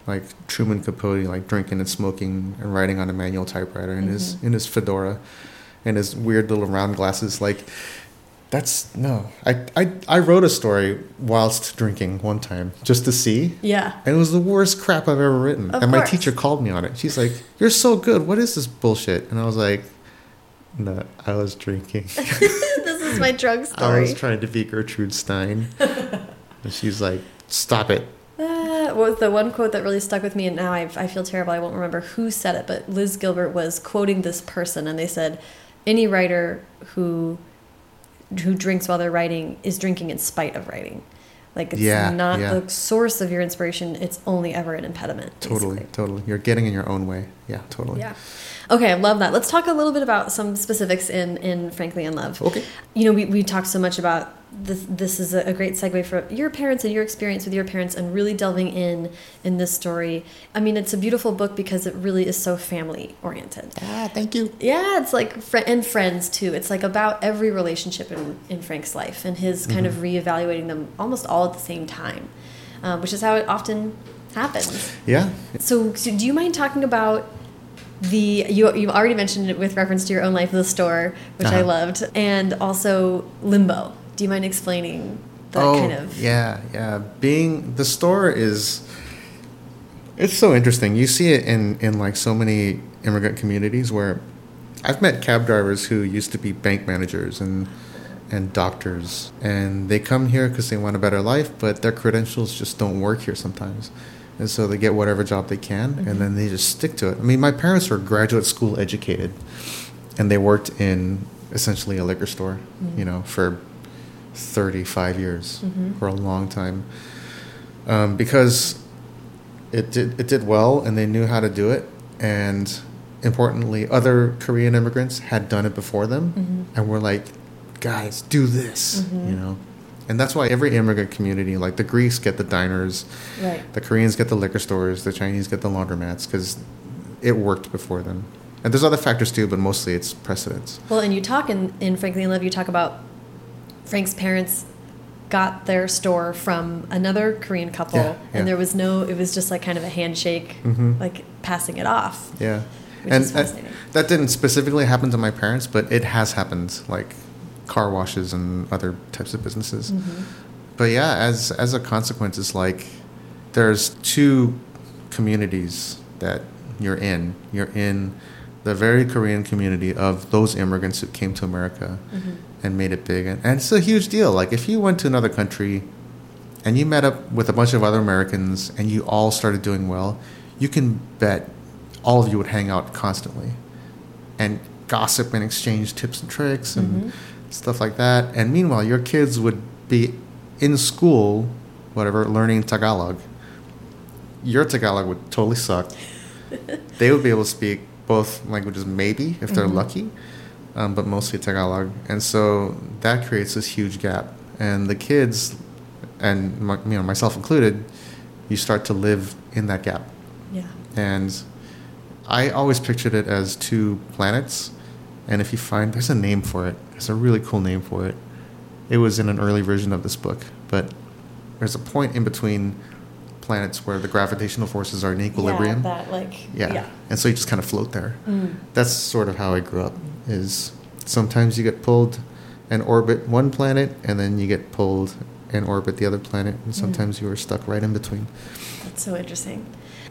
like Truman Capote, like drinking and smoking and writing on a manual typewriter in his Mhm. in his fedora, and his weird little round glasses. Like that's no. I I I wrote a story whilst drinking one time just to see. Yeah. And it was the worst crap I've ever written. Of and my teacher called me on it. She's like, "You're so good. What is this bullshit?" And I was like, "No, I was drinking." this is my drug story. I was trying to be Gertrude Stein. and she's like, "Stop it." Uh, was the one quote that really stuck with me, and now I, I feel terrible. I won't remember who said it, but Liz Gilbert was quoting this person, and they said, "Any writer who who drinks while they're writing is drinking in spite of writing. Like it's Yeah, not yeah. the source of your inspiration; it's only ever an impediment." Totally, basically. totally. You're getting in your own way. Yeah, totally. Yeah. Okay, I love that. Let's talk a little bit about some specifics in in Frankly in Love. Okay. You know, we, we talked so much about this. This is a, a great segue for your parents and your experience with your parents, and really delving in in this story. I mean, it's a beautiful book because it really is so family oriented. Ah, thank you. Yeah, it's like fr and friends too. It's like about every relationship in in Frank's life and his kind of reevaluating them almost all at the same time, um, which is how it often happens. Yeah. So, so do you mind talking about the you you already mentioned it with reference to your own life of the store, which I Uh-huh. loved, and also Limbo. Do you mind explaining that oh, kind of? yeah, yeah. Being the store is, it's so interesting. You see it in in like so many immigrant communities where I've met cab drivers who used to be bank managers and and doctors, and they come here because they want a better life, but their credentials just don't work here sometimes. And so they get whatever job they can, and then they just stick to it. I mean, my parents were graduate school educated, and they worked in essentially a liquor store, you know, for 35 years, Mhm. for a long time, um, because it did it did well, and they knew how to do it, and importantly, other Korean immigrants had done it before them, Mhm. and were like, guys, do this, Mhm. you know. And that's why every immigrant community, like the Greeks get the diners, Right. the Koreans get the liquor stores, the Chinese get the laundromats, because it worked before them. And there's other factors too, but mostly it's precedence. Well, and you talk in in Frankly in Love, you talk about Frank's parents got their store from another Korean couple, Yeah, yeah. and there was no. It was just like kind of a handshake, Mhm. like passing it off. Yeah. Which and that- fascinating. that didn't specifically happen to my parents, but it has happened like car washes and other types of businesses. Mm-hmm. But yeah, as as a consequence, it's like there's two communities that you're in. You're in the very Korean community of those immigrants who came to America mm-hmm. and made it big, and, and it's a huge deal. Like if you went to another country and you met up with a bunch of other Americans and you all started doing well, you can bet all of you would hang out constantly and gossip and exchange tips and tricks and mm-hmm. Stuff like that. And meanwhile, your kids would be in school, whatever, learning Tagalog. Your Tagalog would totally suck. they would be able to speak both languages, maybe if they're lucky, um, but mostly Tagalog. And so that creates this huge gap. And the kids, and my, you know myself included, you start to live in that gap. Yeah. And I always pictured it as two planets. And if you find, there's a name for it. There's a really cool name for it. It was in an early version of this book, but there's a point in between planets where the gravitational forces are in equilibrium. Yeah, that like Yeah. And so you just kind of float there. Mm. That's sort of how I grew up. Is sometimes you get pulled and orbit one planet, and then you get pulled and orbit the other planet, and sometimes you are stuck right in between. That's so interesting.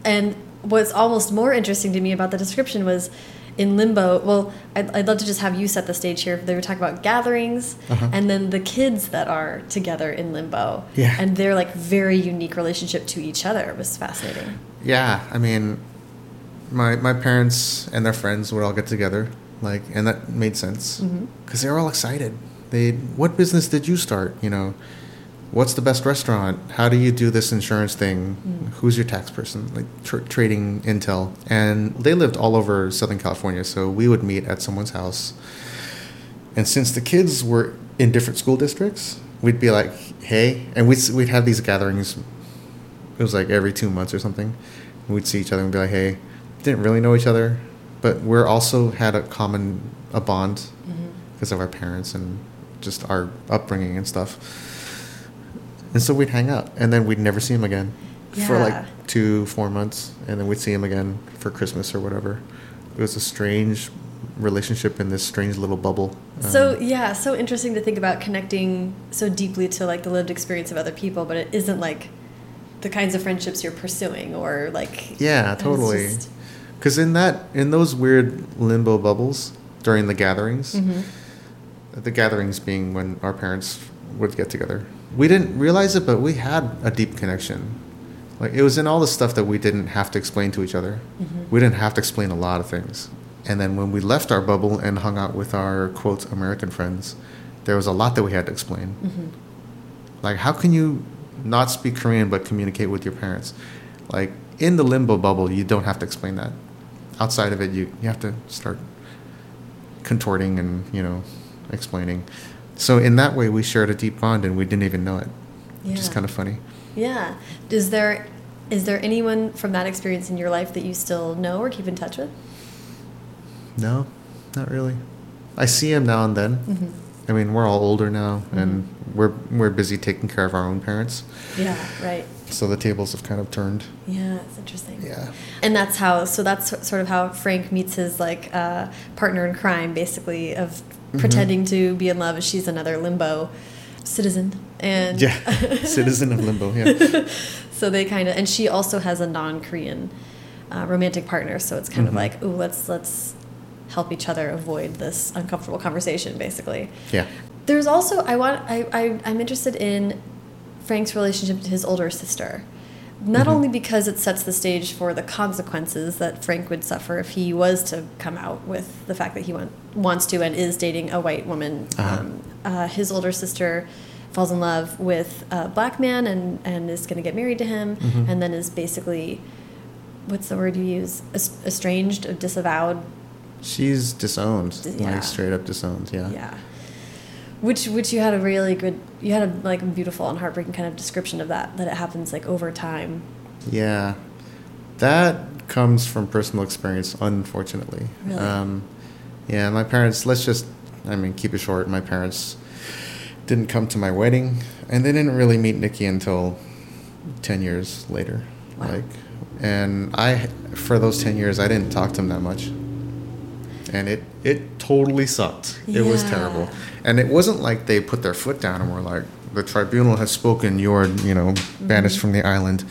And what's almost more interesting to me about the description was in limbo. Well, I'd, I'd love to just have you set the stage here. They were talking about gatherings Uh-huh. and then the kids that are together in limbo. Yeah. And their like very unique relationship to each other was fascinating. Yeah, I mean, my my parents and their friends would all get together, like, and that made sense because they were all excited. They, what business did you start? You know, what's the best restaurant? How do you do this insurance thing? Mm. Who's your tax person? Like tr- trading intel, and they lived all over Southern California, so we would meet at someone's house. And since the kids were in different school districts, we'd be like, "Hey," and we'd we'd have these gatherings it was like every two months or something. We'd see each other and be like, "Hey, didn't really know each other, but we're also had a common a bond mm-hmm. because of our parents and just our upbringing and stuff." And so we'd hang out, and then we'd never see him again for like two, four months, and then we'd see him again for Christmas or whatever. It was a strange relationship in this strange little bubble. So Um, yeah, so interesting to think about connecting so deeply to like the lived experience of other people, but it isn't like the kinds of friendships you're pursuing or like Yeah, totally. Because in that, in those weird limbo bubbles during the gatherings, Mhm. the gatherings being when our parents would get together, we didn't realize it, but we had a deep connection. Like it was in all the stuff that we didn't have to explain to each other. Mhm. We didn't have to explain a lot of things. And then when we left our bubble and hung out with our quote American friends, there was a lot that we had to explain. Mhm. Like, how can you not speak Korean but communicate with your parents? Like, in the limbo bubble, you don't have to explain that. Outside of it, you, you have to start contorting and, you know, explaining. So, in that way, we shared a deep bond and we didn't even know it, which is kind of funny. Yeah. Is there is there anyone from that experience in your life that you still know or keep in touch with? No, not really. I see him now and then. Mhm. I mean, we're all older now and we're, we're busy taking care of our own parents. Yeah, right. So, the tables have kind of turned. Yeah, it's interesting. Yeah. And that's how. So that's sort of how Frank meets his like uh, partner in crime, basically, of Mm-hmm. pretending to be in love. She's another limbo citizen, and Yeah. Citizen of limbo, yeah. so they kind of, and she also has a non-Korean uh, romantic partner. So it's kind of Mhm. like, ooh, let's let's help each other avoid this uncomfortable conversation, basically. Yeah. There's also I want I, I I'm interested in Frank's relationship to his older sister. Not Mhm. only because it sets the stage for the consequences that Frank would suffer if he was to come out with the fact that he want, wants to and is dating a white woman. Uh-huh. Um, uh, his older sister falls in love with a black man and, and is going to get married to him, Mhm. and then is basically, what's the word you use? Estranged, or disavowed She's disowned, Yeah. like straight up disowned. Yeah. Yeah. Which which you had a really good you had a like beautiful and heartbreaking kind of description of that that it happens like over time. Yeah. That comes from personal experience, unfortunately. Really? Um, yeah, my parents. Let's just, I mean, keep it short. My parents didn't come to my wedding, and they didn't really meet Nikki until ten years later. Wow. Like, and I, for those ten years, I didn't talk to them that much. and it it totally sucked. It was terrible, and it wasn't like they put their foot down and were like, "The tribunal has spoken. You're you know mm-hmm. banished from the island."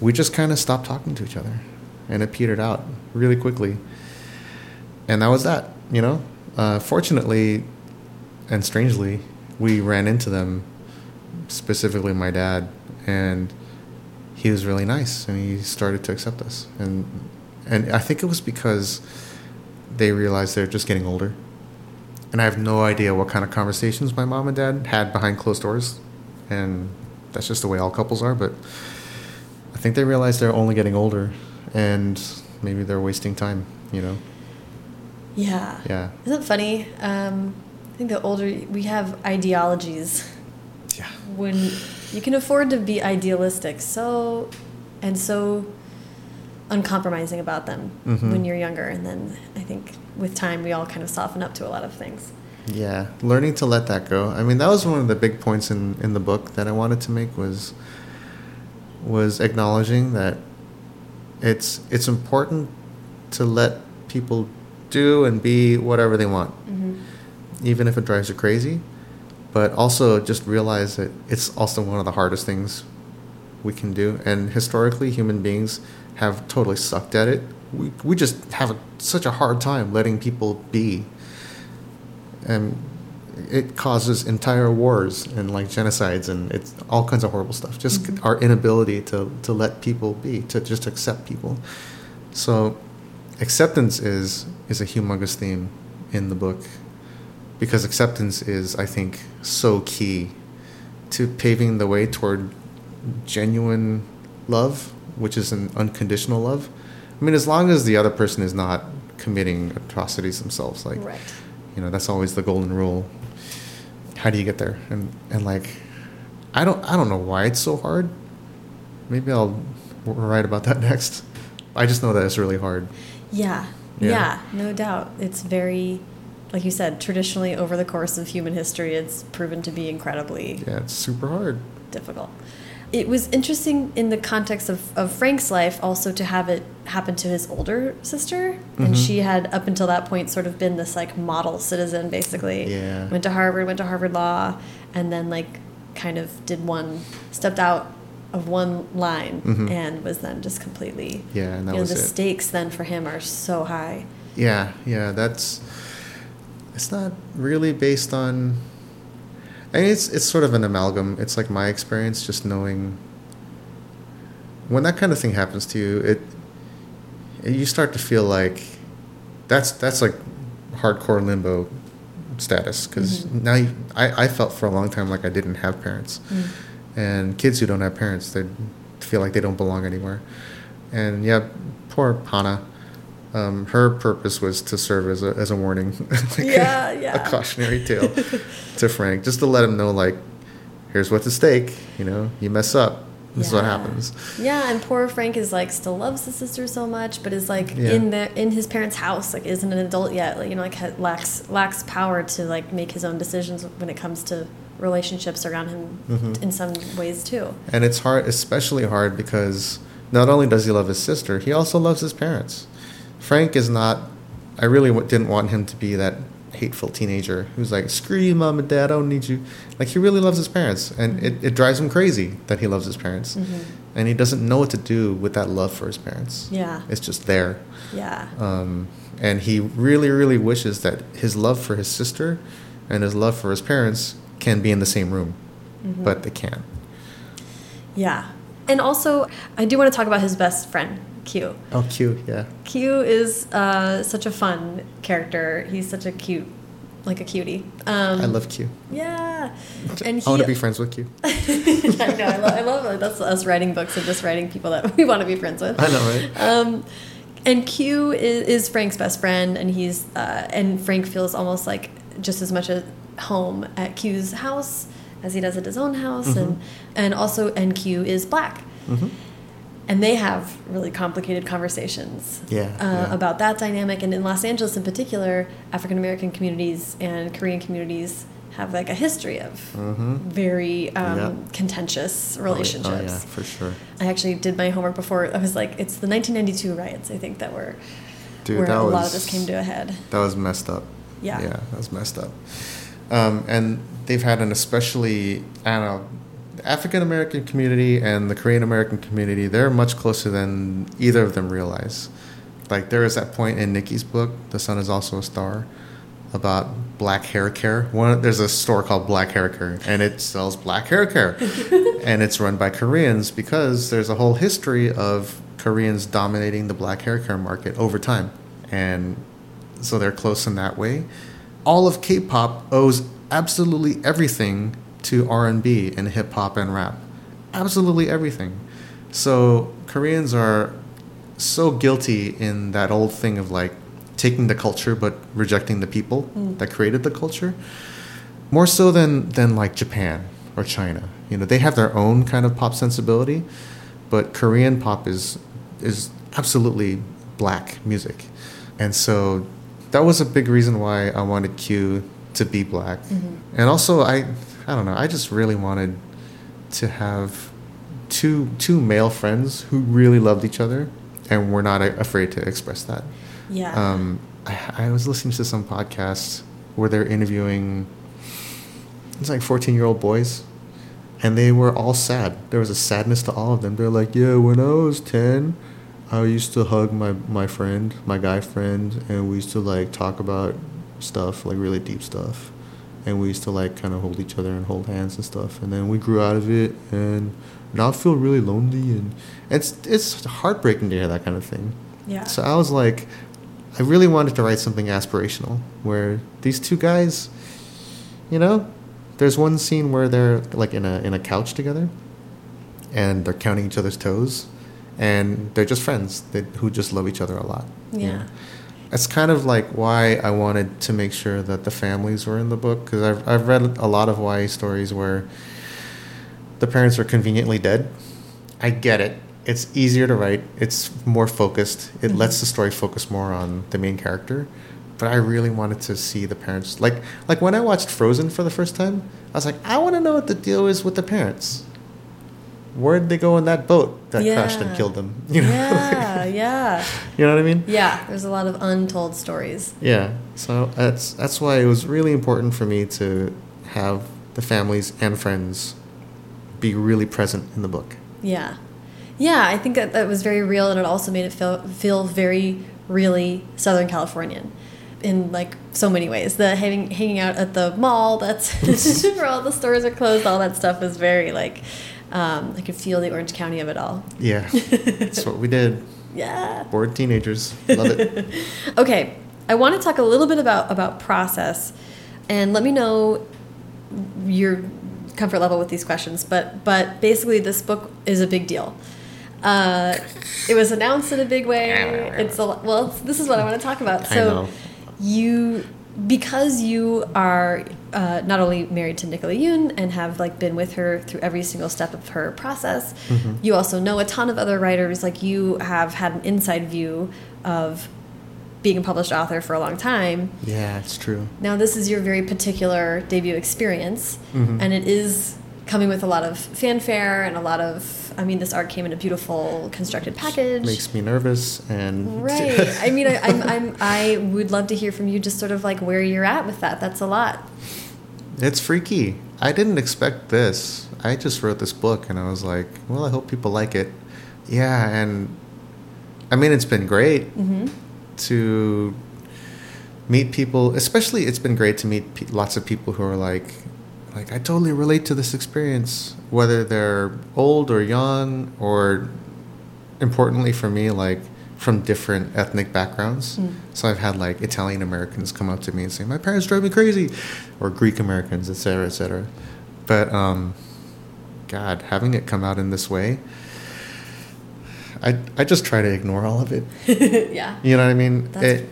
We just kind of stopped talking to each other, and it petered out really quickly. And that was that. You know, uh, fortunately, and strangely, we ran into them, specifically my dad, and he was really nice, and he started to accept us, and and I think it was because they realized they're just getting older, and I have no idea what kind of conversations my mom and dad had behind closed doors, and that's just the way all couples are, but I think they realized they're only getting older, and maybe they're wasting time, you know. Yeah. Yeah. Isn't it funny? Um, I think the older we have ideologies, Yeah. when you can afford to be idealistic, so and so uncompromising about them Mhm. when you're younger, and then I think with time we all kind of soften up to a lot of things. Yeah, learning to let that go. I mean, that was one of the big points in, in the book that I wanted to make was was acknowledging that it's it's important to let people do and be whatever they want, Mm-hmm. even if it drives you crazy. But also just realize that it's also one of the hardest things we can do. And historically, human beings have totally sucked at it. We we just have a, such a hard time letting people be and it causes entire wars and like genocides and it's all kinds of horrible stuff just Mhm. our inability to to let people be to just accept people so acceptance is is a humongous theme in the book because acceptance is i think so key to paving the way toward genuine love which is an unconditional love. I mean as long as the other person is not committing atrocities themselves like right. you know that's always the golden rule. How do you get there? And and like i don't i don't know why it's so hard. Maybe i'll write about that next. I just know that it's really hard. Yeah. Yeah. yeah, no doubt. It's very, like you said, traditionally over the course of human history, it's proven to be incredibly yeah it's super hard difficult. It was interesting in the context of, of Frank's life also to have it happen to his older sister. And Mhm. she had, up until that point, sort of been this like model citizen, basically. Yeah. Went to Harvard, went to Harvard Law, and then like kind of did one, stepped out of one line Mhm. and was then just completely. Yeah, and that you know, the it. stakes then for him are so high. yeah yeah that's it's not really based on I mean, it's it's sort of an amalgam. It's like my experience, just knowing when that kind of thing happens to you, it, you start to feel like that's that's like hardcore limbo status because Mhm. now you, I I felt for a long time like I didn't have parents, Mm. And kids who don't have parents they feel like they don't belong anywhere, and yeah, poor Hannah. Um, her purpose was to serve as a as a warning, like Yeah, a, yeah. a cautionary tale to Frank, just to let him know like, here's what's at stake. You know, you mess up, this is what happens. Yeah, and poor Frank is like still loves his sister so much, but is like Yeah. in the in his parents' house, like isn't an adult yet. Like you know, like ha- lacks lacks power to like make his own decisions when it comes to relationships around him Mhm. in some ways too. And it's hard, especially hard because not only does he love his sister, he also loves his parents. Frank is not. I really didn't want him to be that hateful teenager who's like, "Screw you, mom and dad. I don't need you." Like he really loves his parents, and it, it drives him crazy that he loves his parents, Mhm. and he doesn't know what to do with that love for his parents. Yeah. it's just there. Yeah. Um, and he really, really wishes that his love for his sister and his love for his parents can be in the same room, Mhm. but they can't. Yeah. And also, I do want to talk about his best friend, Q. Oh, Q, yeah. Q is uh, such a fun character. He's such a cute, like a cutie. Um, I love Q. Yeah. And he, I want to be friends with Q. I know. I, lo I love it. That's us writing books and just writing people that we want to be friends with. I know, right? Um, and Q is, is Frank's best friend, and he's uh, and Frank feels almost like just as much at home at Q's house as he does at his own house, and Mhm. and also NQ is black, hmm and they have really complicated conversations. Yeah, Uh, yeah. About that dynamic, and in Los Angeles in particular, African American communities and Korean communities have like a history of hmm very um, contentious Oh, relationships. yeah, for sure. I actually did my homework before. I was like, it's the 1992 riots, I think, that were Dude, where that a lot of this came to a head. That was messed up. Yeah. Yeah, that was messed up. Um, and they've had an especially, I don't know, African American community and the Korean American community, they're much closer than either of them realize. Like, there is that point in Nikki's book, The Sun is Also a Star, about black hair care. One, there's a store called Black Hair Care, and it sells black hair care. and it's run by Koreans because there's a whole history of Koreans dominating the black hair care market over time. And so they're close in that way. All of K-pop owes absolutely everything to R&B and hip hop and rap. Absolutely everything. So Koreans are so guilty in that old thing of like taking the culture but rejecting the people hmm. that created the culture. More so than than like Japan or China. You know, they have their own kind of pop sensibility, but Korean pop is is absolutely black music. And so that was a big reason why I wanted Q to be black. And also I I don't know, I just really wanted to have two two male friends who really loved each other and were not afraid to express that. Yeah. Um, I, I was listening to some podcasts where they're interviewing it's like 14 year old boys and they were all sad there was a sadness to all of them they're like yeah when i was 10 i used to hug my, my friend my guy friend and we used to like talk about stuff like really deep stuff. And we used to like kind of hold each other and hold hands and stuff. And then we grew out of it and now I feel really lonely and it's it's heartbreaking to hear that kind of thing. Yeah. so I was like, I really wanted to write something aspirational where these two guys, you know, there's one scene where they're like in a in a couch together, and they're counting each other's toes, and they're just friends that, who just love each other a lot. you Yeah. know. That's kind of like why I wanted to make sure that the families were in the book because I've I've read a lot of YA stories where the parents are conveniently dead. I get it. It's easier to write. It's more focused. It Mhm. lets the story focus more on the main character. But I really wanted to see the parents like like when I watched Frozen for the first time, I was like, I want to know what the deal is with the parents. Where did they go in that boat that crashed and killed them? You know? Yeah, yeah. you know what I mean? Yeah, there's a lot of untold stories. Yeah. So that's that's why it was really important for me to have the families and friends be really present in the book. Yeah. Yeah, I think that that was very real and it also made it feel feel very really Southern Californian in like so many ways. The hanging hanging out at the mall, that's where all the stores are closed, all that stuff was very like um, I could feel the Orange County of it all. Yeah. that's what we did. Yeah. Bored teenagers. Love it. Okay, I want to talk a little bit about about process, and let me know your comfort level with these questions. But but basically, this book is a big deal. Uh, it was announced in a big way. It's a well. It's, this is what I want to talk about. I So know. you because you are uh, not only married to Nicola Yoon and have like been with her through every single step of her process, Mm-hmm. you also know a ton of other writers. Like you have had an inside view of being a published author for a long time. Yeah, it's true. Now this is your very particular debut experience, Mhm. and it is coming with a lot of fanfare and a lot of. I mean, this art came in a beautiful constructed package. Makes me nervous and Right. I mean, I, I'm, I'm, I would love to hear from you just sort of like where you're at with that. That's a lot. it's freaky. I didn't expect this. I just wrote this book and I was like, well, I hope people like it. Yeah, and I mean, it's been great hmm to meet people, especially it's been great to meet lots of people who are like like I totally relate to this experience whether they're old or young or importantly for me like from different ethnic backgrounds. Mm. So I've had like Italian Americans come up to me and say my parents drive me crazy or Greek Americans, etc., etc. But um god, having it come out in this way I I just try to ignore all of it. yeah. You know what I mean? That's- It,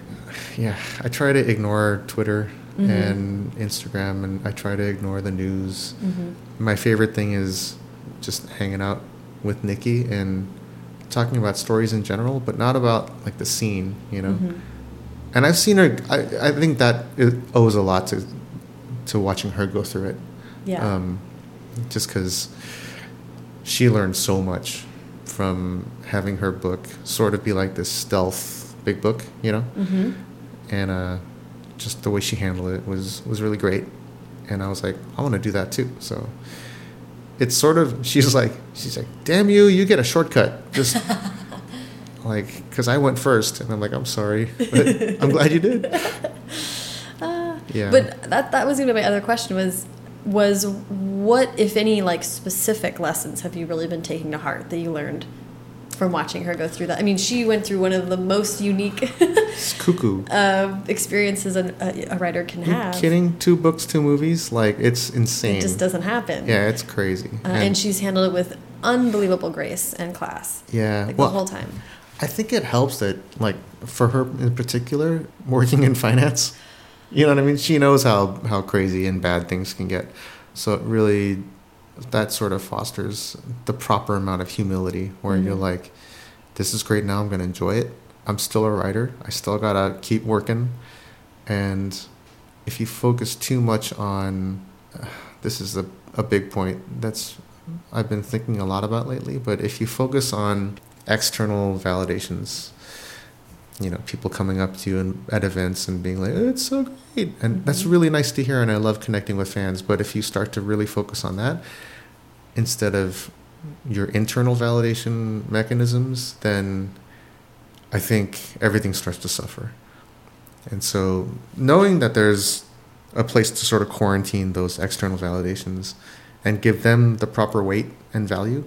yeah, I try to ignore Twitter Mhm. and Instagram, and I try to ignore the news. hmm My favorite thing is just hanging out with Nikki and talking about stories in general, but not about like the scene, you know. Mhm. And I've seen her. I, I think that it owes a lot to to watching her go through it. Yeah. Um, just because she learned so much from having her book sort of be like this stealth big book, you know, Mm-hmm. and uh, just the way she handled it was was really great. And I was like, I want to do that too. So it's sort of she's like she's like, damn you, you get a shortcut. Just like because I went first, and I'm like, I'm sorry, but I'm glad you did. Ah, yeah. But that that was going to be my other question was was what if any like specific lessons have you really been taking to heart that you learned from watching her go through that? I mean, she went through one of the most unique cuckoo. uh, experiences a, a writer can You have. kidding? Two books, two movies? Like it's insane. It just doesn't happen. Yeah, it's crazy. Uh, and, she's handled it with unbelievable grace and class. yeah, Like well, the whole time. I think it helps that, like, for her in particular, working in finance, you know what I mean? She knows how, how crazy and bad things can get. So it really, that sort of fosters the proper amount of humility where you're Mhm. like, this is great now, I'm going to enjoy it. I'm still a writer. I still got to keep working. And if you focus too much on, uh, this is a, a big point that's I've been thinking a lot about lately, but if you focus on external validations, you know, people coming up to you in, at events and being like, "Oh, "It's so great," and that's Mhm. really nice to hear, and I love connecting with fans. But if you start to really focus on that instead of your internal validation mechanisms, then I think everything starts to suffer. And so, knowing that there's a place to sort of quarantine those external validations and give them the proper weight and value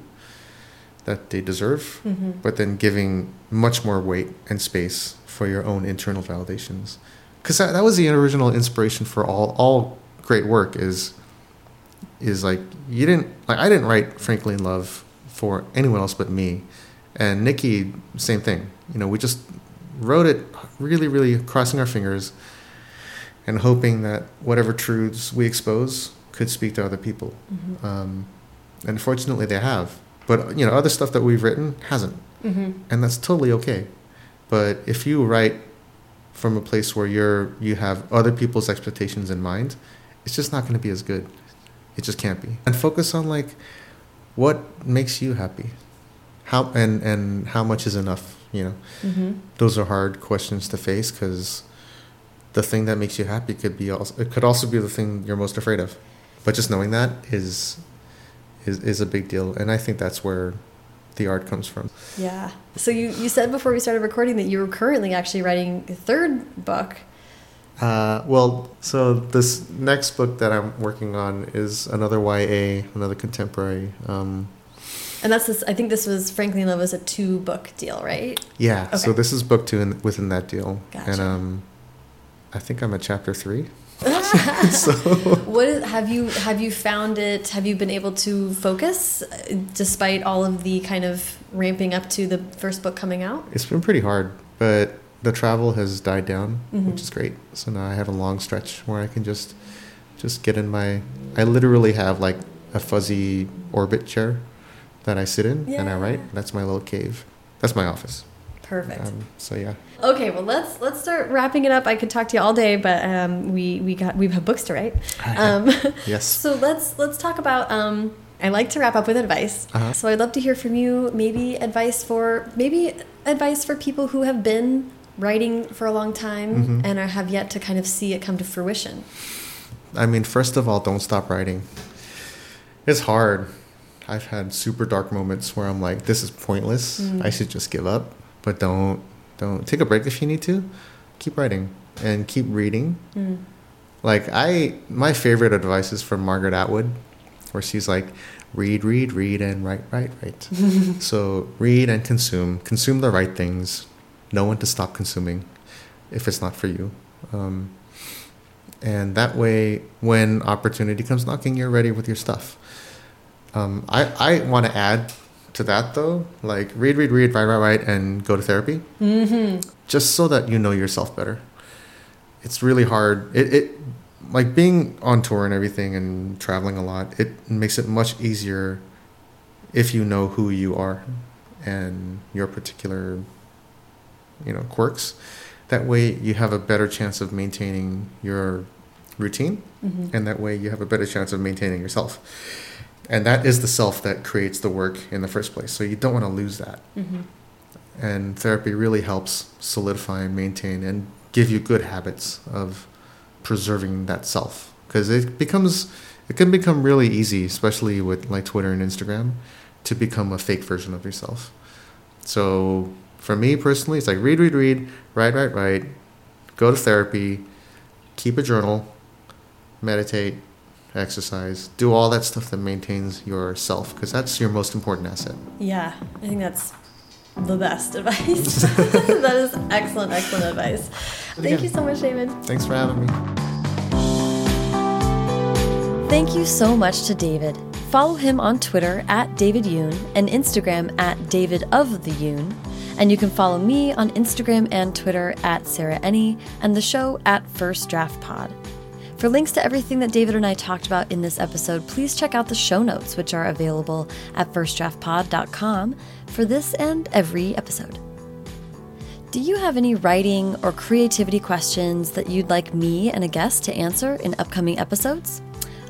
that they deserve, Mhm. but then giving much more weight and space for your own internal validations. Because that, that was the original inspiration for all all great work is is like you didn't like I didn't write Frankly in Love for anyone else but me, and Nikki same thing. You know, we just wrote it really, really crossing our fingers and hoping that whatever truths we expose could speak to other people. Mhm. Um, and fortunately, they have. But you know, other stuff that we've written hasn't, Mhm. and that's totally okay. But if you write from a place where you're you have other people's expectations in mind, it's just not going to be as good. It just can't be. And focus on like what makes you happy, how and and how much is enough. You know, Mhm. those are hard questions to face because the thing that makes you happy could be also it could also be the thing you're most afraid of. But just knowing that is is is a big deal, and I think that's where the art comes from. Yeah. So you, you said before we started recording that you were currently actually writing a third book. Uh, well, so this next book that I'm working on is another YA, another contemporary. Um, And that's this, I think this was Frankly in Love was a two book deal, right? yeah, so this is book two in, within that deal, Gotcha. and um, I think I'm at chapter three. so What is, have you have you found it? Have you been able to focus uh, despite all of the kind of ramping up to the first book coming out? it's been pretty hard, but the travel has died down, Mhm. which is great. So now I have a long stretch where I can just just get in my. I literally have like a fuzzy orbit chair that I sit in and I write. That's my little cave. That's my office. Perfect. Um, so yeah. Okay, well let's let's start wrapping it up. I could talk to you all day, but um, we we got we have books to write. Um, Yes. So let's let's talk about. Um, I like to wrap up with advice. Uh-huh. So I'd love to hear from you. Maybe advice for maybe advice for people who have been writing for a long time Mhm. and I have yet to kind of see it come to fruition. I mean, first of all, don't stop writing. It's hard. I've had super dark moments where I'm like, this is pointless. Mm. I should just give up. But don't don't take a break if you need to. Keep writing and keep reading. Mm. Like I my favorite advice is from Margaret Atwood where she's like read, read, read and write, write, write. so read and consume. Consume the right things. Know when to stop consuming if it's not for you. Um, and that way when opportunity comes knocking you're ready with your stuff. Um, i, I want to add to that though like read read read write write write and go to therapy. Hmm just so that you know yourself better. It's really hard. It, it like being on tour and everything and traveling a lot it makes it much easier if you know who you are and your particular you know quirks. That way you have a better chance of maintaining your routine hmm and that way you have a better chance of maintaining yourself. And that is the self that creates the work in the first place so you don't want to lose that. Hmm And therapy really helps solidify and maintain and give you good habits of preserving that self because it becomes it can become really easy especially with like Twitter and Instagram to become a fake version of yourself. So for me personally, it's like read, read, read, write, write, write, go to therapy, keep a journal, meditate, exercise, do all that stuff that maintains yourself because that's your most important asset. Yeah, I think that's the best advice. that is excellent, excellent advice. Thank you so much, David. Thanks for having me. Thank you so much to David. Follow him on Twitter at David Yoon and Instagram at David of the Yoon. And you can follow me on Instagram and Twitter at Sarah Enni and the show at First Draft Pod. For links to everything that David and I talked about in this episode, please check out the show notes, which are available at firstdraftpod.com for this and every episode. Do you have any writing or creativity questions that you'd like me and a guest to answer in upcoming episodes?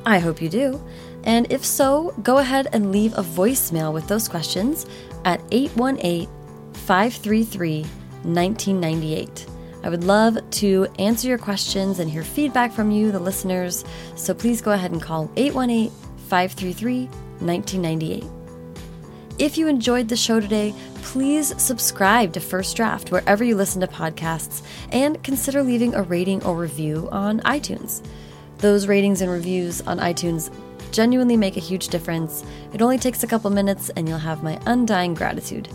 I hope you do. And if so, go ahead and leave a voicemail with those questions at 818 533 1998. I would love to answer your questions and hear feedback from you, the listeners. So please go ahead and call 818 533 1998. If you enjoyed the show today, please subscribe to First Draft wherever you listen to podcasts and consider leaving a rating or review on iTunes. Those ratings and reviews on iTunes genuinely make a huge difference. It only takes a couple minutes and you'll have my undying gratitude.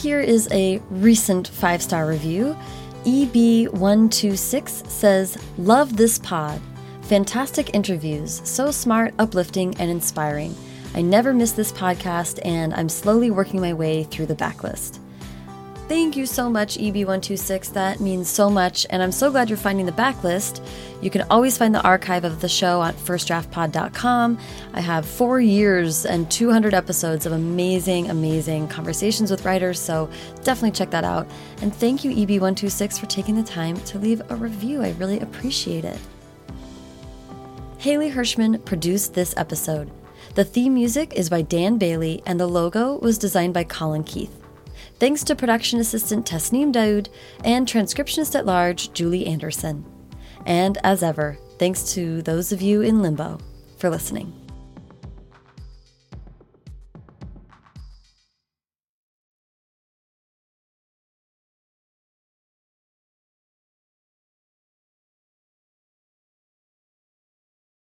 Here is a recent five star review. EB126 says, Love this pod. Fantastic interviews, so smart, uplifting, and inspiring. I never miss this podcast, and I'm slowly working my way through the backlist. Thank you so much, EB126. That means so much, and I'm so glad you're finding the backlist. You can always find the archive of the show at firstdraftpod.com. I have four years and 200 episodes of amazing, amazing conversations with writers, so definitely check that out. And thank you, EB126, for taking the time to leave a review. I really appreciate it. Haley Hirschman produced this episode. The theme music is by Dan Bailey, and the logo was designed by Colin Keith. Thanks to production assistant Tasneem Daoud and transcriptionist at large Julie Anderson. And as ever, thanks to those of you in limbo for listening.